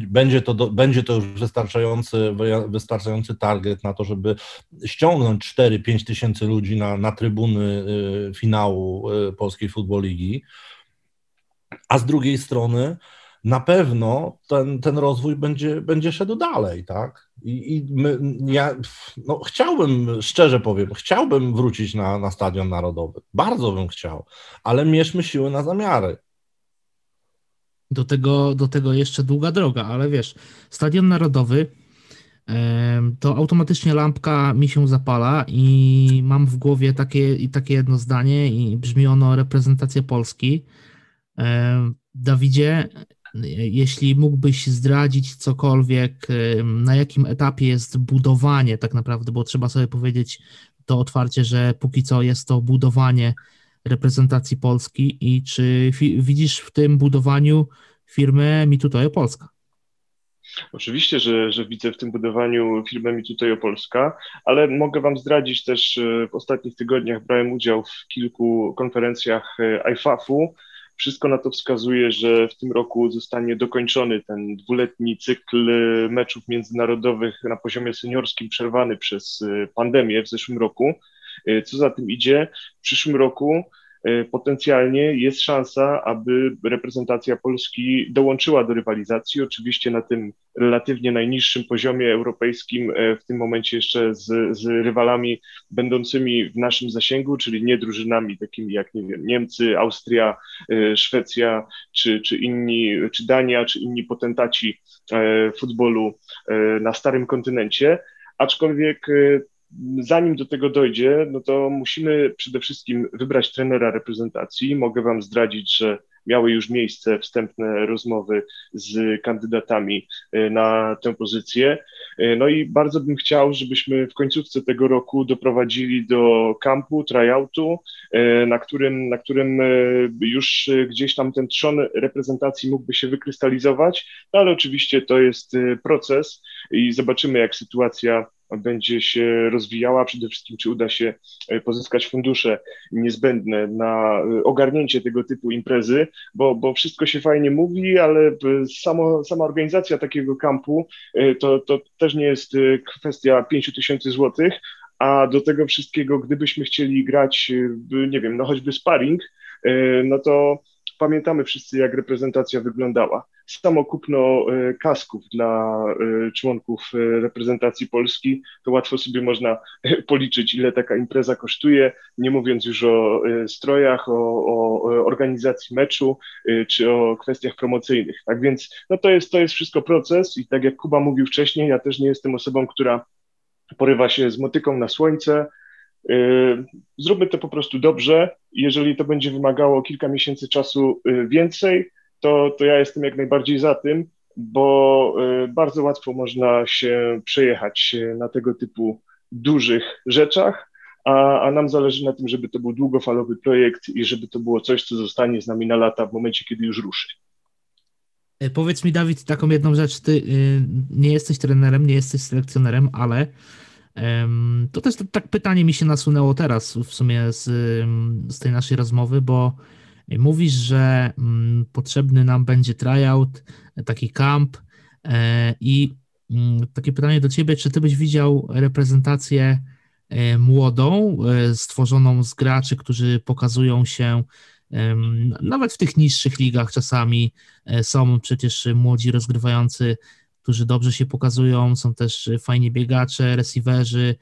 będzie to, będzie to już wystarczający, wystarczający target na to, żeby ściągnąć 4-5 tysięcy ludzi na, na trybuny finału Polskiej Football Ligi. A z drugiej strony, na pewno ten, ten rozwój będzie, będzie szedł dalej, tak? I, i my, ja no, chciałbym, szczerze powiem, chciałbym wrócić na, na Stadion Narodowy. Bardzo bym chciał, ale mierzmy siły na zamiary.
Do tego, do tego jeszcze długa droga, ale wiesz, Stadion Narodowy to automatycznie lampka mi się zapala i mam w głowie takie, takie jedno zdanie i brzmi ono reprezentacja Polski. Dawidzie, jeśli mógłbyś zdradzić cokolwiek, na jakim etapie jest budowanie tak naprawdę, bo trzeba sobie powiedzieć to otwarcie, że póki co jest to budowanie reprezentacji Polski i czy widzisz w tym budowaniu firmę Mitutoyo Polska?
Oczywiście, że, że widzę w tym budowaniu firmę Mitutoyo Polska, ale mogę Wam zdradzić też, w ostatnich tygodniach brałem udział w kilku konferencjach e, IFAF-u, wszystko na to wskazuje, że w tym roku zostanie dokończony ten dwuletni cykl meczów międzynarodowych na poziomie seniorskim przerwany przez y, pandemię w zeszłym roku. Y, co za tym idzie, w przyszłym roku E, potencjalnie jest szansa, aby reprezentacja Polski dołączyła do rywalizacji, oczywiście na tym relatywnie najniższym poziomie europejskim, e, w tym momencie jeszcze z, z rywalami będącymi w naszym zasięgu, czyli nie drużynami takimi jak nie wiem, Niemcy, Austria, e, Szwecja, czy, czy inni, czy Dania, czy inni potentaci futbolu na starym kontynencie. Aczkolwiek zanim do tego dojdzie, no to musimy przede wszystkim wybrać trenera reprezentacji. Mogę Wam zdradzić, że miały już miejsce wstępne rozmowy z kandydatami e, na tę pozycję. E, no i bardzo bym chciał, żebyśmy w końcówce tego roku doprowadzili do kampu, tryoutu, e, na którym, na którym już gdzieś tam ten trzon reprezentacji mógłby się wykrystalizować, no ale oczywiście to jest proces i zobaczymy, jak sytuacja będzie się rozwijała, przede wszystkim czy uda się e, pozyskać fundusze niezbędne na e, ogarnięcie tego typu imprezy, bo, bo wszystko się fajnie mówi, ale e, samo, sama organizacja takiego kampu to, to też nie jest kwestia 5 tysięcy złotych, a do tego wszystkiego, gdybyśmy chcieli grać, nie wiem, no choćby sparring, no to pamiętamy wszyscy, jak reprezentacja wyglądała. Samo kupno e, kasków dla e, członków e, reprezentacji Polski, to łatwo sobie można policzyć, ile taka impreza kosztuje, nie mówiąc już o strojach, o, o organizacji meczu, czy o kwestiach promocyjnych. Tak więc no to, jest, to jest wszystko proces i tak jak Kuba mówił wcześniej, ja też nie jestem osobą, która porywa się z motyką na słońce, zróbmy to po prostu dobrze. Jeżeli to będzie wymagało kilka miesięcy czasu więcej, to, to ja jestem jak najbardziej za tym, bo y, bardzo łatwo można się przejechać na tego typu dużych rzeczach, a, a nam zależy na tym, żeby to był długofalowy projekt i żeby to było coś, co zostanie z nami na lata w momencie, kiedy już ruszy.
E, powiedz mi, Dawid, taką jedną rzecz. Ty nie jesteś trenerem, nie jesteś selekcjonerem, ale to też tak pytanie mi się nasunęło teraz w sumie z, z tej naszej rozmowy, bo mówisz, że mm, potrzebny nam będzie tryout, taki camp e, i mm, takie pytanie do ciebie, czy ty byś widział reprezentację e, młodą, e, stworzoną z graczy, którzy pokazują się nawet w tych niższych ligach czasami są przecież młodzi rozgrywający którzy dobrze się pokazują, są też fajni biegacze, receiverzy,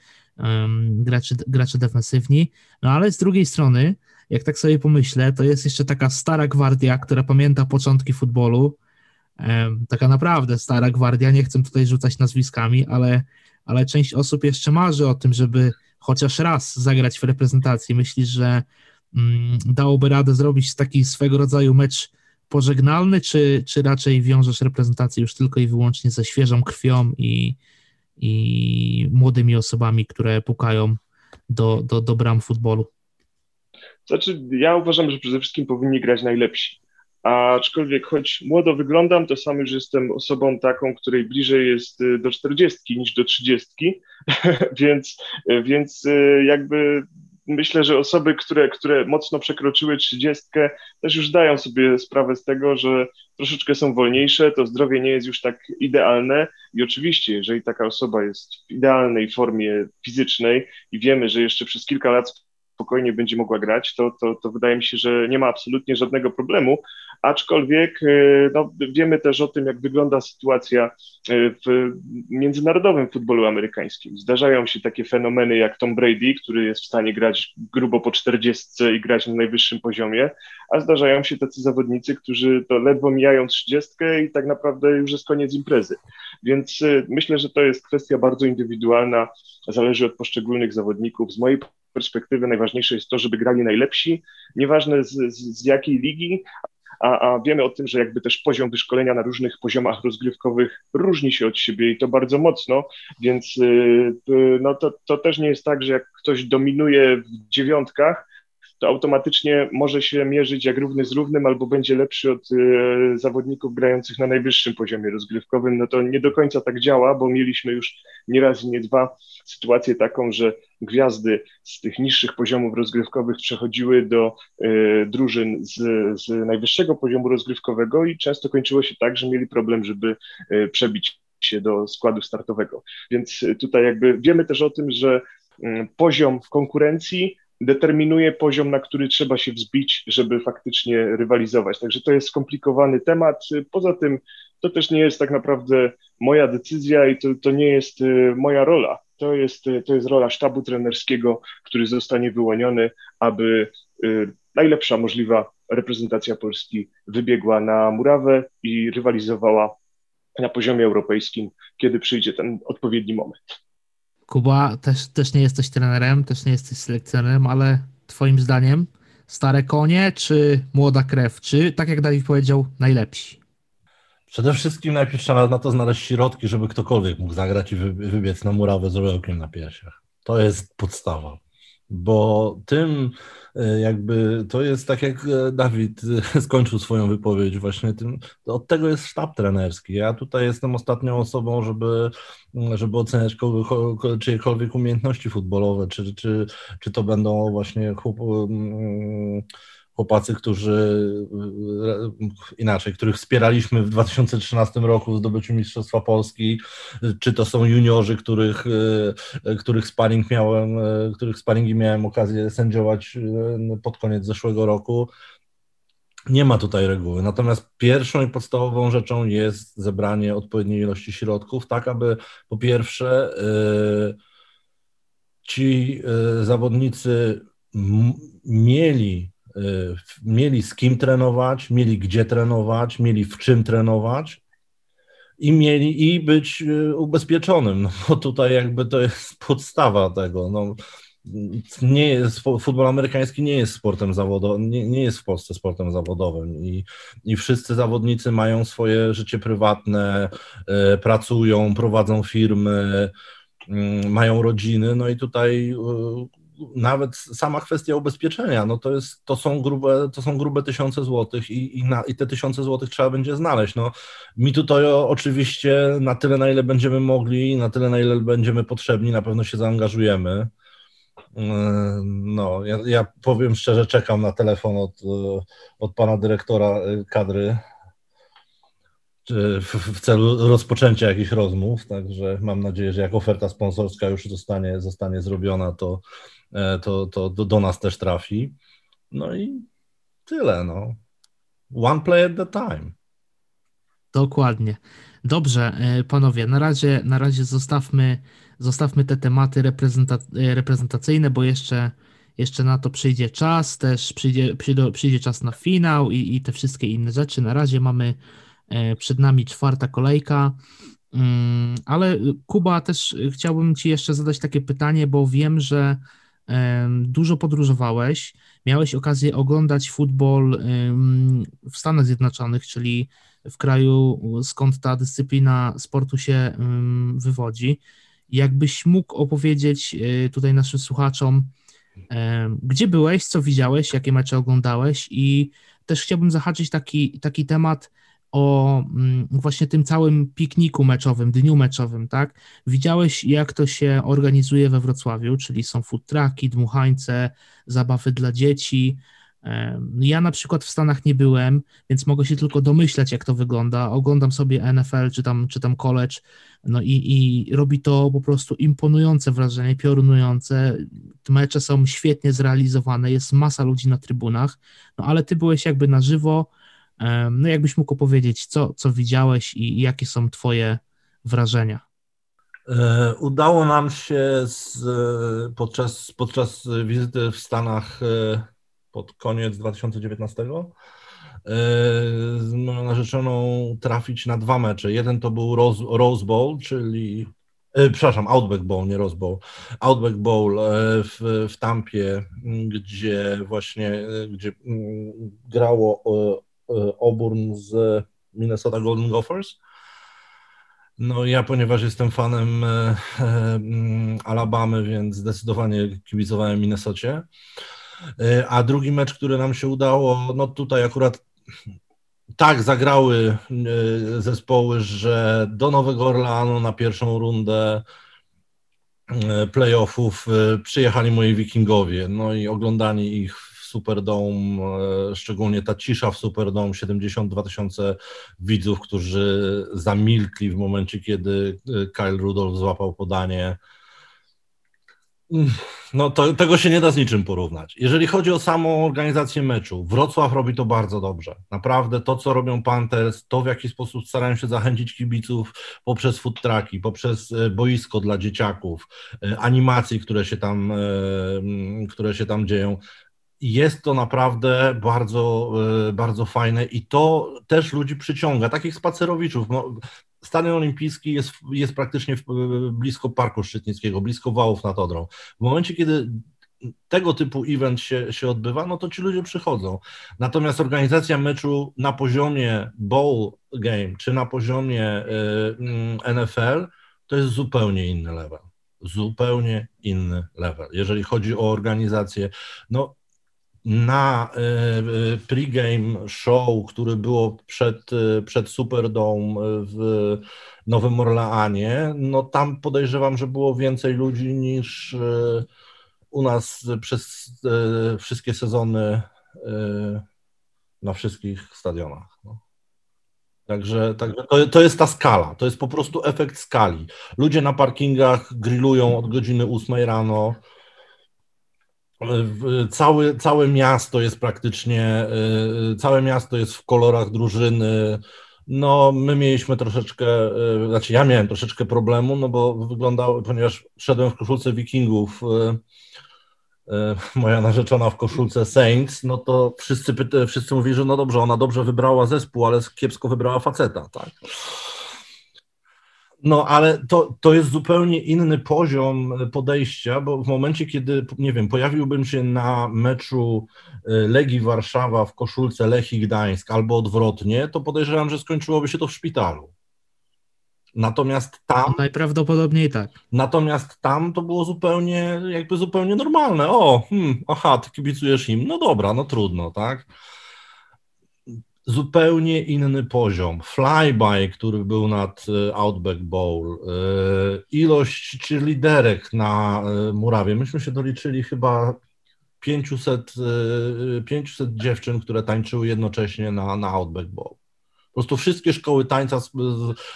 gracze, gracze defensywni, no ale z drugiej strony jak tak sobie pomyślę, to jest jeszcze taka stara gwardia, która pamięta początki futbolu. Taka naprawdę stara gwardia, nie chcę tutaj rzucać nazwiskami, ale, ale część osób jeszcze marzy o tym, żeby chociaż raz zagrać w reprezentacji. Myślisz, że mm, dałoby radę zrobić taki swego rodzaju mecz pożegnalny, czy, czy raczej wiążesz reprezentację już tylko i wyłącznie ze świeżą krwią i, i młodymi osobami, które pukają do, do, do bram futbolu?
Znaczy, ja uważam, że przede wszystkim powinni grać najlepsi. Aczkolwiek, choć młodo wyglądam, to sam już jestem osobą taką, której bliżej jest y, do 40 niż do 30, więc, więc y, jakby myślę, że osoby, które, które mocno przekroczyły 30, też już dają sobie sprawę z tego, że troszeczkę są wolniejsze, to zdrowie nie jest już tak idealne. I oczywiście, jeżeli taka osoba jest w idealnej formie fizycznej i wiemy, że jeszcze przez kilka lat spokojnie będzie mogła grać, to, to, to wydaje mi się, że nie ma absolutnie żadnego problemu, aczkolwiek y, no, wiemy też o tym, jak wygląda sytuacja y, w międzynarodowym futbolu amerykańskim. Zdarzają się takie fenomeny jak Tom Brady, który jest w stanie grać grubo po 40 i grać na najwyższym poziomie, a zdarzają się tacy zawodnicy, którzy to ledwo mijają 30 i tak naprawdę już jest koniec imprezy. Więc y, myślę, że to jest kwestia bardzo indywidualna, zależy od poszczególnych zawodników. Z mojej perspektywy najważniejsze jest to, żeby grali najlepsi, nieważne z, z, z jakiej ligi, a, a, wiemy o tym, że jakby też poziom wyszkolenia na różnych poziomach rozgrywkowych różni się od siebie i to bardzo mocno, więc y, y, no to, to też nie jest tak, że jak ktoś dominuje w dziewiątkach, to automatycznie może się mierzyć jak równy z równym, albo będzie lepszy od y, zawodników grających na najwyższym poziomie rozgrywkowym. No to nie do końca tak działa, bo mieliśmy już nie raz i nie dwa sytuację taką, że gwiazdy z tych niższych poziomów rozgrywkowych przechodziły do y, drużyn z, z najwyższego poziomu rozgrywkowego i często kończyło się tak, że mieli problem, żeby y, przebić się do składu startowego. Więc tutaj jakby wiemy też o tym, że poziom konkurencji determinuje poziom, na który trzeba się wzbić, żeby faktycznie rywalizować. Także to jest skomplikowany temat. Poza tym to też nie jest tak naprawdę moja decyzja i to, to nie jest y, moja rola. To jest, y, to jest rola sztabu trenerskiego, który zostanie wyłoniony, aby y, najlepsza możliwa reprezentacja Polski wybiegła na murawę i rywalizowała na poziomie europejskim, kiedy przyjdzie ten odpowiedni moment.
Kuba, też, też nie jesteś trenerem, też nie jesteś selekcjonerem, ale twoim zdaniem stare konie czy młoda krew? Czy, tak jak Dawid powiedział, najlepsi?
Przede wszystkim najpierw trzeba na to znaleźć środki, żeby ktokolwiek mógł zagrać i wybiec na murawę z robełkiem na piersiach. To jest podstawa bo tym e, jakby to jest tak jak e, Dawid e, skończył swoją wypowiedź właśnie tym, od tego jest sztab trenerski. Ja tutaj jestem ostatnią osobą, żeby, żeby oceniać czyjekolwiek umiejętności futbolowe, czy, czy, czy to będą właśnie chłop, chłopacy, którzy inaczej, których wspieraliśmy w 2013 roku w zdobyciu Mistrzostwa Polski, czy to są juniorzy, których, e, których sparring miałem, e, których sparingi miałem okazję sędziować e, pod koniec zeszłego roku. Nie ma tutaj reguły. Natomiast pierwszą i podstawową rzeczą jest zebranie odpowiedniej ilości środków, tak aby po pierwsze ci zawodnicy mieli mieli z kim trenować, mieli gdzie trenować, mieli w czym trenować i mieli i być y, ubezpieczonym. No bo tutaj jakby to jest podstawa tego. No, nie jest, futbol amerykański nie jest sportem zawodowym, nie, nie jest w Polsce sportem zawodowym i, i wszyscy zawodnicy mają swoje życie prywatne, y, pracują, prowadzą firmy, y, mają rodziny, no i tutaj y, nawet sama kwestia ubezpieczenia, no to, jest, to, są, grube, to są grube tysiące złotych i, i, na, i te tysiące złotych trzeba będzie znaleźć. No, mi tutaj oczywiście na tyle, na ile będziemy mogli, na tyle, na ile będziemy potrzebni, na pewno się zaangażujemy. Yy, no, ja, ja powiem szczerze, czekam na telefon od, od pana dyrektora kadry w, celu rozpoczęcia jakichś rozmów, także mam nadzieję, że jak oferta sponsorska już zostanie, zostanie zrobiona, to, to, to do, do nas też trafi. No i tyle, no. One play at a time.
Dokładnie. Dobrze, e, panowie, na razie, na razie zostawmy, zostawmy te tematy reprezenta- e, reprezentacyjne, bo jeszcze, jeszcze na to przyjdzie czas, też przyjdzie, przyjdzie, przyjdzie czas na finał i, i te wszystkie inne rzeczy. Na razie mamy e, przed nami czwarta kolejka. Mm, ale Kuba, też chciałbym Ci jeszcze zadać takie pytanie, bo wiem, że dużo podróżowałeś, miałeś okazję oglądać futbol w Stanach Zjednoczonych, czyli w kraju, skąd ta dyscyplina sportu się wywodzi. Jakbyś mógł opowiedzieć e, tutaj naszym słuchaczom, gdzie byłeś, co widziałeś, jakie mecze oglądałeś i też chciałbym zahaczyć taki, taki temat o mm, właśnie tym całym pikniku meczowym, dniu meczowym, tak? Widziałeś, jak to się organizuje we Wrocławiu, czyli są food trucki, dmuchańce, zabawy dla dzieci. Ja na przykład w Stanach nie byłem, więc mogę się tylko domyślać, jak to wygląda. Oglądam sobie NFL czy tam, czy tam college, no i, i robi to po prostu imponujące wrażenie, piorunujące. Te mecze są świetnie zrealizowane, jest masa ludzi na trybunach, no ale ty byłeś jakby na żywo, no jakbyś mógł opowiedzieć, co, co widziałeś i jakie są twoje wrażenia?
E, udało nam się z, podczas, podczas wizyty w Stanach e, pod koniec 2019 e, z moją narzeczoną trafić na dwa mecze. Jeden to był Rose, Rose Bowl, czyli przepraszam, Outback Bowl, nie Rose Bowl. Outback Bowl w, w Tampie, gdzie właśnie gdzie mm, grało E, Auburn z Minnesota Golden Gophers. No ja, ponieważ jestem fanem e, e, mm, Alabamy, więc zdecydowanie kibicowałem Minnesocie. A drugi mecz, który nam się udało, no tutaj akurat tak zagrały zespoły, że do Nowego Orleanu na pierwszą rundę playoffów przyjechali moi wikingowie. No i oglądanie ich Superdome, e, szczególnie ta cisza w Superdome, 72 tysiące widzów, którzy zamilkli w momencie, kiedy e, Kyle Rudolph złapał podanie. Mm, no to, tego się nie da z niczym porównać. Jeżeli chodzi o samą organizację meczu, Wrocław robi to bardzo dobrze. Naprawdę to, co robią Panthers, to w jaki sposób starają się zachęcić kibiców poprzez food trucki, poprzez e, boisko dla dzieciaków, animacje, które się tam, które się tam dzieją jest to naprawdę bardzo, e, bardzo fajne i to też ludzi przyciąga, takich spacerowiczów. No, Stadion Olimpijski jest, jest praktycznie w, blisko Parku Szczytnickiego, blisko Wałów nad Odrą. W momencie, kiedy tego typu event się, się odbywa, no to ci ludzie przychodzą. Natomiast organizacja meczu na poziomie bowl game, czy na poziomie y, e, NFL, to jest zupełnie inny level. Zupełnie inny level. Jeżeli chodzi o organizację, no na e, e, pregame show, który było przed, e, przed Superdome w Nowym Orleanie, no tam podejrzewam, że było więcej ludzi niż u nas przez wszystkie sezony na wszystkich stadionach. No. Także, także to, to jest ta skala, to jest po prostu efekt skali. Ludzie na parkingach grillują od godziny 8 rano, Całe, całe miasto jest praktycznie, y, całe miasto jest w kolorach drużyny. No, my mieliśmy troszeczkę, y, znaczy ja miałem troszeczkę problemu, no bo wyglądało, ponieważ szedłem w koszulce Wikingów, y, moja narzeczona w koszulce Saints, no to wszyscy, wszyscy mówili, że no dobrze, ona dobrze wybrała zespół, ale kiepsko wybrała faceta, tak? No, ale to, to jest zupełnie inny poziom podejścia, bo w momencie, kiedy, nie wiem, pojawiłbym się na meczu y, Legii Warszawa w koszulce Lechii Gdańsk albo odwrotnie, to podejrzewam, że skończyłoby się to w szpitalu. Natomiast tam. No,
najprawdopodobniej tak.
Natomiast tam to było zupełnie, jakby zupełnie normalne. O, hmm, aha, ty kibicujesz im. No dobra, no trudno, tak zupełnie inny poziom. Flyby, który był nad e, Outback Bowl, e, ilość liderek na e, murawie. Myśmy się doliczyli chyba 500, 500 dziewczyn, które tańczyły jednocześnie na, na Outback Bowl. Po prostu wszystkie szkoły tańca z,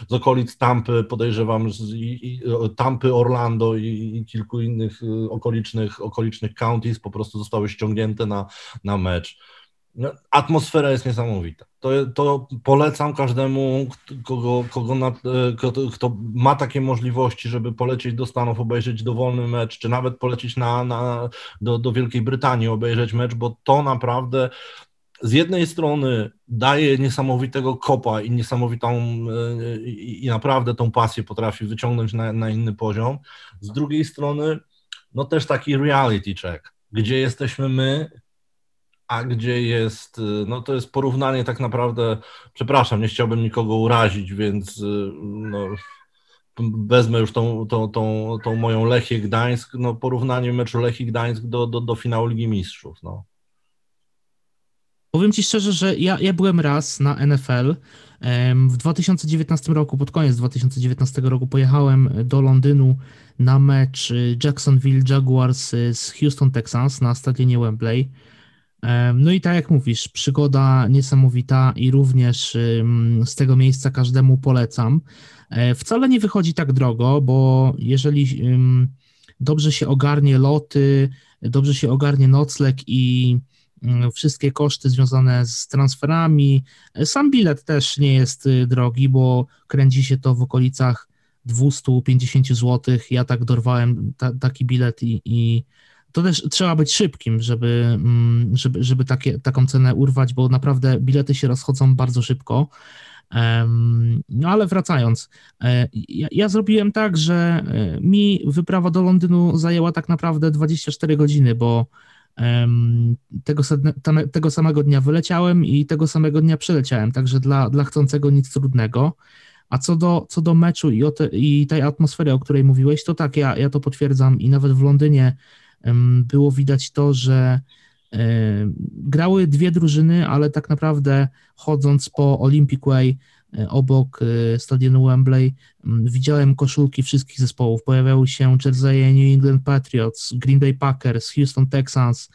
z okolic Tampy, podejrzewam, z, i, Tampy, Orlando i, i, kilku innych okolicznych, okolicznych counties po prostu zostały ściągnięte na, na mecz atmosfera jest niesamowita. To, to polecam każdemu, kogo, kogo na, kto, kto, ma takie możliwości, żeby polecieć do Stanów, obejrzeć dowolny mecz, czy nawet polecieć na, na, do, do Wielkiej Brytanii, obejrzeć mecz, bo to naprawdę z jednej strony daje niesamowitego kopa i niesamowitą e, i, i naprawdę tą pasję potrafi wyciągnąć na, na inny poziom. Z drugiej strony, no też taki reality check, gdzie jesteśmy my, a gdzie jest, y, no to jest porównanie tak naprawdę, przepraszam, nie chciałbym nikogo urazić, więc y, no, wezmę już tą, tą, tą, tą moją Lechię Gdańsk, no porównanie meczu Lechii Gdańsk do, do, do finału Ligi Mistrzów, no.
Powiem Ci szczerze, że ja, ja byłem raz na NFL. W 2019 roku, pod koniec 2019 roku, pojechałem do Londynu na mecz Jacksonville Jaguars z Houston Texans na stadionie Wembley. No i tak jak mówisz, przygoda niesamowita i również z tego miejsca każdemu polecam. E, wcale nie wychodzi tak drogo, bo jeżeli dobrze się ogarnie loty, dobrze się ogarnie nocleg i wszystkie koszty związane z transferami, e, sam bilet też nie jest y, drogi, bo kręci się to w okolicach 250 zł. Ja tak dorwałem ta, taki bilet i, i to też trzeba być szybkim, żeby, mm, żeby, żeby takie, taką cenę urwać, bo naprawdę bilety się rozchodzą bardzo szybko. No ale wracając, e, ja, ja, zrobiłem tak, że e, mi wyprawa do Londynu zajęła tak naprawdę 24 godziny, bo tego, tego samego dnia wyleciałem i tego samego dnia przyleciałem, także dla, dla chcącego nic trudnego. A co do, co do meczu i, te, i tej atmosfery, o której mówiłeś, to tak, ja, ja to potwierdzam i nawet w Londynie było widać to, że grały dwie drużyny, ale tak naprawdę chodząc po Olympic Way e, obok e, stadionu Wembley widziałem koszulki wszystkich zespołów. Pojawiały się jerseye New England Patriots, Green Bay Packers, Houston Texans.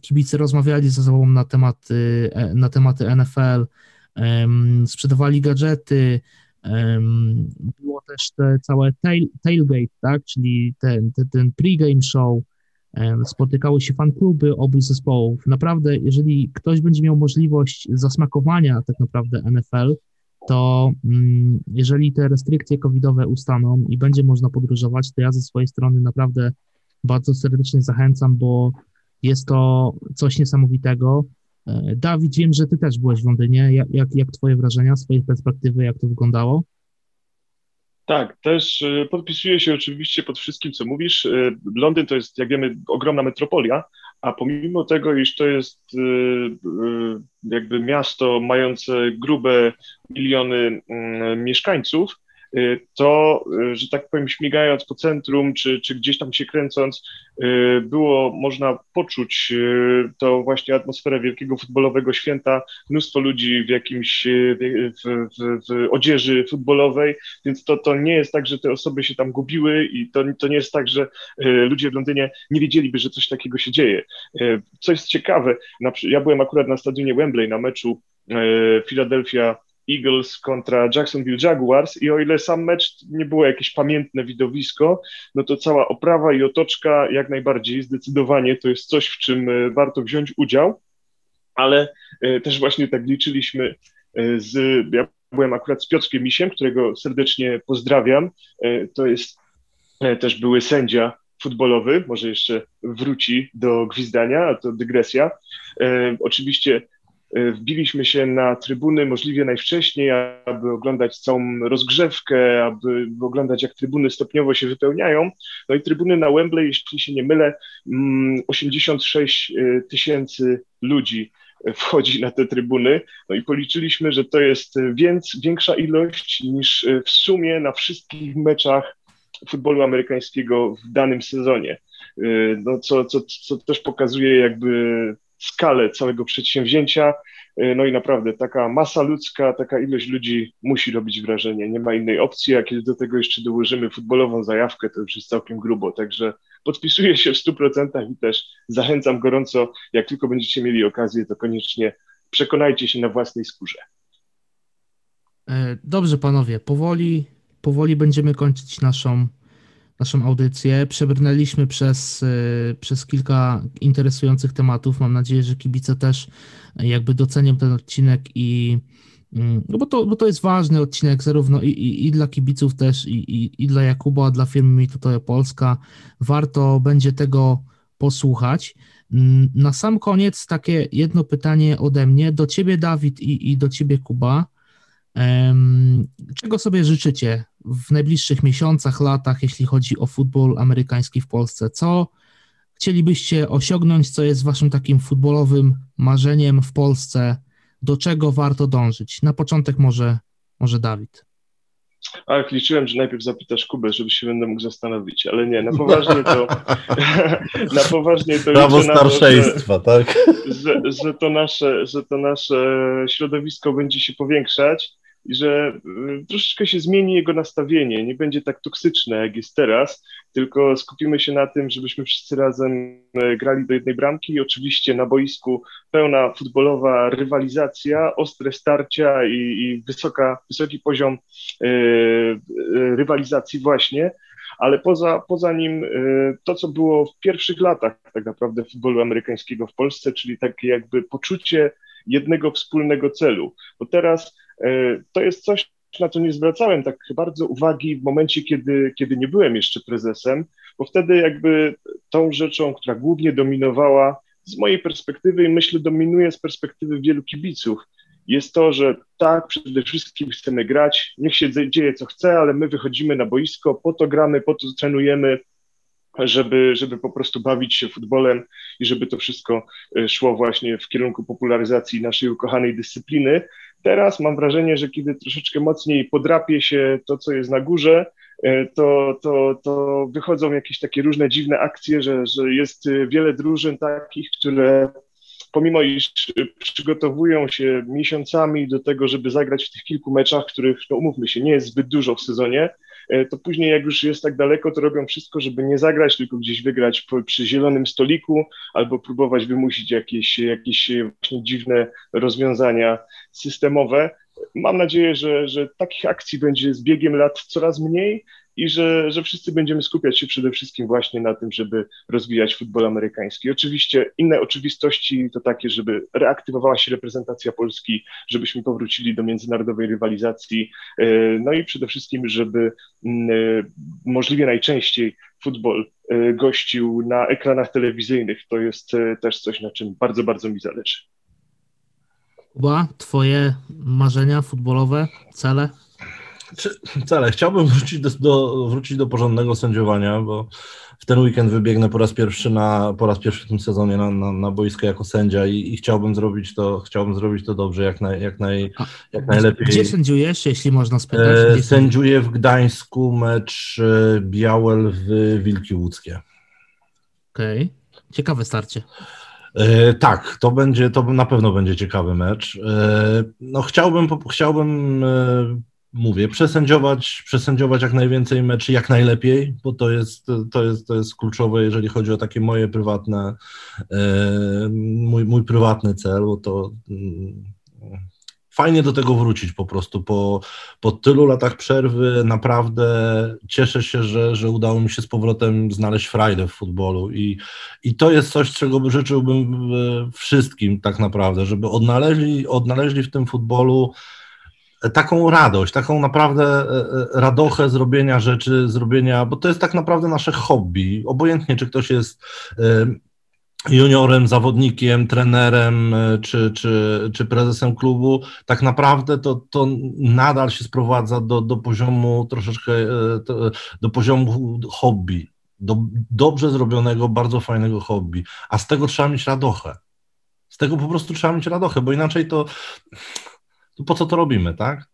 Kibice rozmawiali ze sobą na tematy, e, na tematy NFL, sprzedawali gadżety, było też te całe tail, tailgate, tak, czyli ten, ten, ten pregame show, spotykały się fankluby obu zespołów. Naprawdę, jeżeli ktoś będzie miał możliwość zasmakowania tak naprawdę NFL, to mm, jeżeli te restrykcje covidowe ustaną i będzie można podróżować, to ja ze swojej strony naprawdę bardzo serdecznie zachęcam, bo jest to coś niesamowitego. E, Dawid, wiem, że ty też byłeś w Londynie. Jak, jak, jak twoje wrażenia, swoje perspektywy, jak to wyglądało?
Tak, też e, podpisuję się oczywiście pod wszystkim, co mówisz. E, Londyn to jest, jak wiemy, ogromna metropolia, a pomimo tego, iż to jest jakby miasto mające grube miliony mm, mieszkańców, to, y, że tak powiem, śmigając po centrum, czy, czy gdzieś tam się kręcąc, y, było można poczuć to właśnie atmosferę wielkiego futbolowego święta, mnóstwo ludzi w jakimś, w, w, w odzieży futbolowej, więc to, to nie jest tak, że te osoby się tam gubiły i to, to nie jest tak, że ludzie w Londynie nie wiedzieliby, że coś takiego się dzieje. Co jest ciekawe, ja byłem akurat na stadionie Wembley na meczu Philadelphia Eagles kontra Jacksonville Jaguars i o ile sam mecz nie było jakieś pamiętne widowisko, no to cała oprawa i otoczka jak najbardziej, zdecydowanie to jest coś, w czym e, warto wziąć udział, ale e, też właśnie tak liczyliśmy e, z, ja byłem akurat z Piotrkiem Misiem, którego serdecznie pozdrawiam, to jest też były sędzia futbolowy, może jeszcze wróci do gwizdania, a to dygresja. Oczywiście E, wbiliśmy się na trybuny możliwie najwcześniej, aby oglądać całą rozgrzewkę, aby oglądać, jak trybuny stopniowo się wypełniają. No i trybuny na Wembley, jeśli się nie mylę, 86 mm, e, tysięcy ludzi wchodzi na te trybuny. No i policzyliśmy, że to jest więc, większa ilość niż w sumie na wszystkich meczach futbolu amerykańskiego w danym sezonie. E, no, co, co, co też pokazuje jakby skalę całego przedsięwzięcia. Y, no i naprawdę taka masa ludzka, taka ilość ludzi musi robić wrażenie. Nie ma innej opcji, a kiedy do tego jeszcze dołożymy futbolową zajawkę, to już jest całkiem grubo. Także podpisuję się w 100% i też zachęcam gorąco, jak tylko będziecie mieli okazję, to koniecznie przekonajcie się na własnej skórze.
E, dobrze, panowie, powoli, powoli będziemy kończyć naszą naszą audycję. Przebrnęliśmy przez, y, przez kilka interesujących tematów. Mam nadzieję, że kibice też jakby docenią ten odcinek i mm, no bo to, bo to jest ważny odcinek zarówno i, i, i dla kibiców też i, i, i dla Jakuba, dla firmy Mi Tutaj Polska. Warto będzie tego posłuchać. Mm, Na sam koniec takie jedno pytanie ode mnie do ciebie Dawid i, i do ciebie Kuba. Czego sobie życzycie w najbliższych miesiącach, latach, jeśli chodzi o futbol amerykański w Polsce? Co chcielibyście osiągnąć, co jest waszym takim futbolowym marzeniem w Polsce? Do czego warto dążyć? Na początek może, może Dawid.
Ach, liczyłem, że najpierw zapytasz Kubę, żeby się będę mógł zastanowić, ale nie, na poważnie to na poważnie to
Prawo
na to, że,
starszeństwa, tak?
że, że, to nasze, że to nasze środowisko będzie się powiększać i że y, troszeczkę się zmieni jego nastawienie, nie będzie tak toksyczne, jak jest teraz, tylko skupimy się na tym, żebyśmy wszyscy razem y, grali do jednej bramki. Oczywiście na boisku pełna futbolowa rywalizacja, ostre starcia i, i wysoka, wysoki poziom y, rywalizacji właśnie, ale poza, poza nim to, co było w pierwszych latach tak naprawdę futbolu amerykańskiego w Polsce, czyli takie jakby poczucie jednego wspólnego celu, bo teraz to jest coś, na co nie zwracałem tak bardzo uwagi w momencie, kiedy, kiedy nie byłem jeszcze prezesem, bo wtedy jakby tą rzeczą, która głównie dominowała z mojej perspektywy i myślę dominuje z perspektywy wielu kibiców, jest to, że tak, przede wszystkim chcemy grać, niech się dzie- dzieje co chce, ale my wychodzimy na boisko, po to gramy, po to trenujemy, żeby, żeby po prostu bawić się futbolem i żeby to wszystko e, szło właśnie w kierunku popularyzacji naszej ukochanej dyscypliny. Teraz mam wrażenie, że kiedy troszeczkę mocniej podrapie się to, co jest na górze, e, to, to, to wychodzą jakieś takie różne dziwne akcje, że, że jest e, wiele drużyn takich, które pomimo iż przygotowują się miesiącami do tego, żeby zagrać w tych kilku meczach, których, no umówmy się, nie jest zbyt dużo w sezonie, e, to później jak już jest tak daleko, to robią wszystko, żeby nie zagrać, tylko gdzieś wygrać przy zielonym stoliku albo próbować wymusić jakieś, jakieś właśnie dziwne rozwiązania systemowe. Mam nadzieję, że, że takich akcji będzie z biegiem lat coraz mniej i że, że wszyscy będziemy skupiać się przede wszystkim właśnie na tym, żeby rozwijać futbol amerykański. Oczywiście inne oczywistości to takie, żeby reaktywowała się reprezentacja Polski, żebyśmy powrócili do międzynarodowej rywalizacji, e, no i przede wszystkim, żeby e, możliwie najczęściej futbol e, gościł na ekranach telewizyjnych. To jest też coś, na czym bardzo, bardzo mi zależy.
Kuba, twoje marzenia futbolowe, cele?
Cele. Chciałbym wrócić do, do, wrócić do porządnego sędziowania, bo w ten weekend wybiegnę po raz pierwszy na, po raz pierwszy w tym sezonie na, na, na boisko jako sędzia i, i chciałbym zrobić to, chciałbym zrobić to dobrze, jak, naj, jak, naj, jak najlepiej.
Gdzie sędziujesz, jeśli można spytać?
E,
Gdzie
sędziuję w Gdańsku mecz e, Białel w Wilki Łódzkie.
Okej, ciekawe starcie.
E, tak, to będzie, to na pewno będzie ciekawy mecz. No chciałbym, po- chciałbym, mówię, przesędziować, przesędziować jak najwięcej meczy, jak najlepiej, bo to jest, to jest, to jest kluczowe, jeżeli chodzi o takie moje prywatne, e, mój, mój prywatny cel, bo to mm, fajnie do tego wrócić po prostu. Po, po tylu latach przerwy naprawdę cieszę się, że, że udało mi się z powrotem znaleźć frajdę w futbolu i, i to jest coś, czego by życzyłbym e, wszystkim tak naprawdę, żeby odnaleźli, odnaleźli w tym futbolu taką radość, taką naprawdę e, e, radochę zrobienia rzeczy, zrobienia, bo to jest tak naprawdę nasze hobby. Obojętnie, czy ktoś jest e, juniorem, zawodnikiem, trenerem czy, czy, czy prezesem klubu, tak naprawdę to, to nadal się sprowadza do, do poziomu troszeczkę, do poziomu hobby, do dobrze zrobionego, bardzo fajnego hobby, a z tego trzeba mieć radochę. Z tego po prostu trzeba mieć radochę, bo inaczej to, to po co to robimy, tak?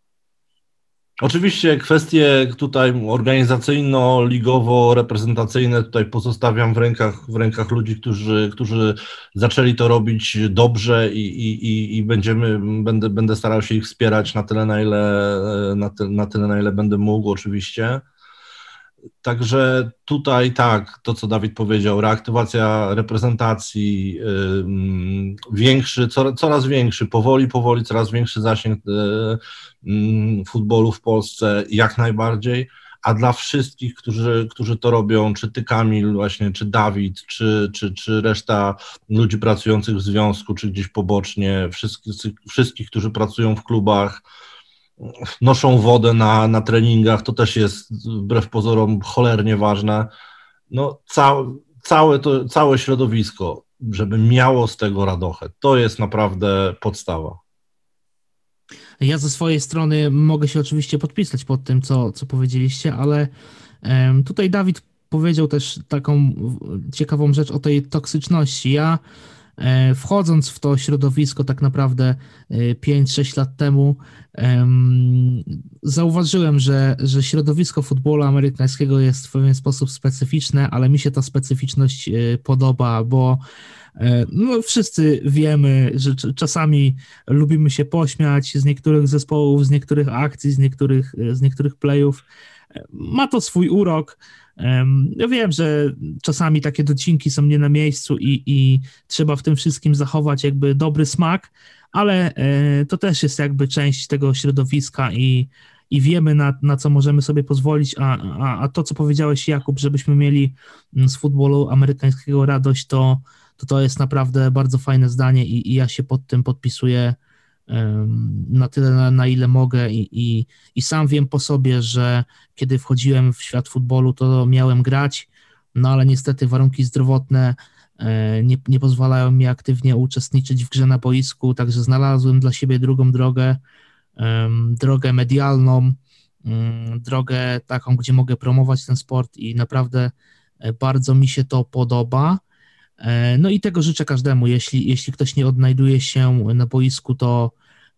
Oczywiście kwestie tutaj organizacyjno-ligowo-reprezentacyjne tutaj pozostawiam w rękach, w rękach ludzi, którzy, którzy zaczęli to robić dobrze i, i, i- będziemy, będę, będę starał się ich wspierać na tyle, na ile, na, ty, na tyle, na ile będę mógł oczywiście. Także tutaj tak, to co Dawid powiedział, reaktywacja reprezentacji, ym, większy, coraz, coraz większy, powoli, powoli, coraz większy zasięg y, mm, futbolu w Polsce, jak najbardziej, a dla wszystkich, którzy, którzy to robią, czy ty Kamil właśnie, czy Dawid, czy, czy, czy reszta ludzi pracujących w związku, czy gdzieś pobocznie, wszystkich którzy pracują w klubach, noszą wodę na, na treningach, to też jest wbrew pozorom cholernie ważne. No, ca, całe, to, całe środowisko, żeby miało z tego radochę, to jest naprawdę podstawa.
Ja ze swojej strony mogę się oczywiście podpisać pod tym, co, co powiedzieliście, ale um, tutaj Dawid powiedział też taką ciekawą rzecz o tej toksyczności. Ja wchodząc w to środowisko tak naprawdę 5-6 e, lat temu, zauważyłem, że, że środowisko futbolu amerykańskiego jest w pewien sposób specyficzne, ale mi się ta specyficzność e, podoba, bo E, no, wszyscy wiemy, że czasami lubimy się pośmiać z niektórych zespołów, z niektórych akcji, z niektórych, e, z niektórych playów. E, ma to swój urok. Ja wiem, że czasami takie docinki są nie na miejscu i, i trzeba w tym wszystkim zachować jakby dobry smak, ale to też jest jakby część tego środowiska i, i wiemy, na, na co możemy sobie pozwolić, a, a, a to, co powiedziałeś, Jakub, żebyśmy mieli z futbolu amerykańskiego radość, to, to to jest naprawdę bardzo fajne zdanie i, i ja się pod tym podpisuję na tyle, na, na, ile mogę i, i, i sam wiem po sobie, że kiedy wchodziłem w świat futbolu, to miałem grać, no ale niestety warunki zdrowotne e, nie, nie pozwalają mi aktywnie uczestniczyć w grze na boisku, także znalazłem dla siebie drugą drogę, drogę medialną, mm, drogę taką, gdzie mogę promować ten sport i naprawdę e, bardzo mi się to podoba. E, no i tego życzę każdemu. Jeśli, jeśli ktoś nie odnajduje się na boisku, to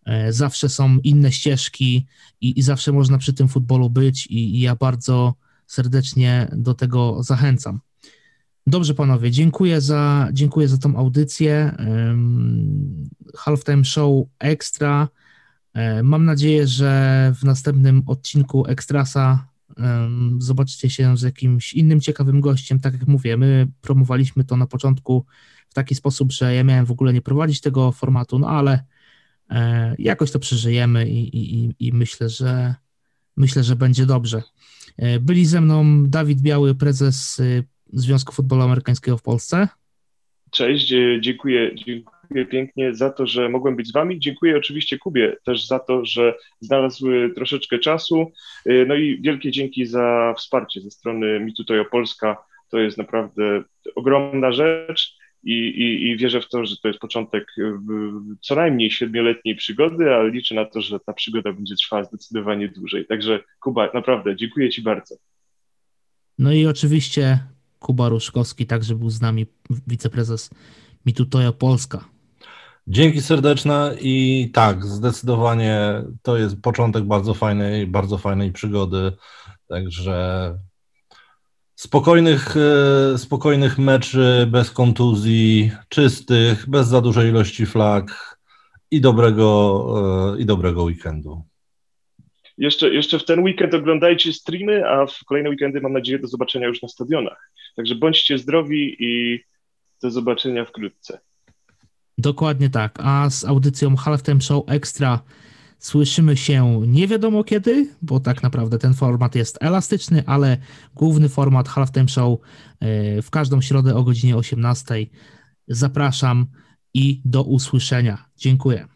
e, zawsze są inne ścieżki i, i zawsze można przy tym futbolu być i, i ja bardzo serdecznie do tego zachęcam. Dobrze, panowie, dziękuję za, dziękuję za tą audycję. Halftime Show Extra. E, mam nadzieję, że w następnym odcinku Ekstrasa zobaczycie się z jakimś innym ciekawym gościem. Tak jak mówię, my promowaliśmy to na początku w taki sposób, że ja miałem w ogóle nie prowadzić tego formatu, no ale e, jakoś to przeżyjemy i, i, i myślę, że myślę, że będzie dobrze. E, byli ze mną Dawid Biały, prezes y, Związku Futbolu Amerykańskiego w Polsce.
Cześć, dziękuję, dziękuję dziękuję pięknie za to, że mogłem być z Wami. Dziękuję oczywiście Kubie też za to, że znalazł troszeczkę czasu. Y, no i wielkie dzięki za wsparcie ze strony Mitutojo Polska. To jest naprawdę ogromna rzecz. I, i, I, wierzę w to, że to jest początek co najmniej siedmioletniej przygody, ale liczę na to, że ta przygoda będzie trwała zdecydowanie dłużej. Także Kuba, naprawdę dziękuję Ci bardzo.
No i oczywiście Kuba Ruszkowski także był z nami, wiceprezes Mitutoja Polska.
Dzięki serdeczne i tak, zdecydowanie to jest początek bardzo fajnej, bardzo fajnej przygody. Także spokojnych, e, spokojnych meczy, bez kontuzji, czystych, bez za dużej ilości flag i dobrego, e, i dobrego weekendu.
Jeszcze, jeszcze w ten weekend oglądajcie streamy, a w kolejne weekendy mam nadzieję do zobaczenia już na stadionach. Także bądźcie zdrowi i do zobaczenia wkrótce.
Dokładnie tak. A z audycją Halftime Show Extra słyszymy się nie wiadomo kiedy, bo tak naprawdę ten format jest elastyczny, ale główny format Halftime Show e, w każdą środę o godzinie 18. Zapraszam i do usłyszenia. Dziękuję.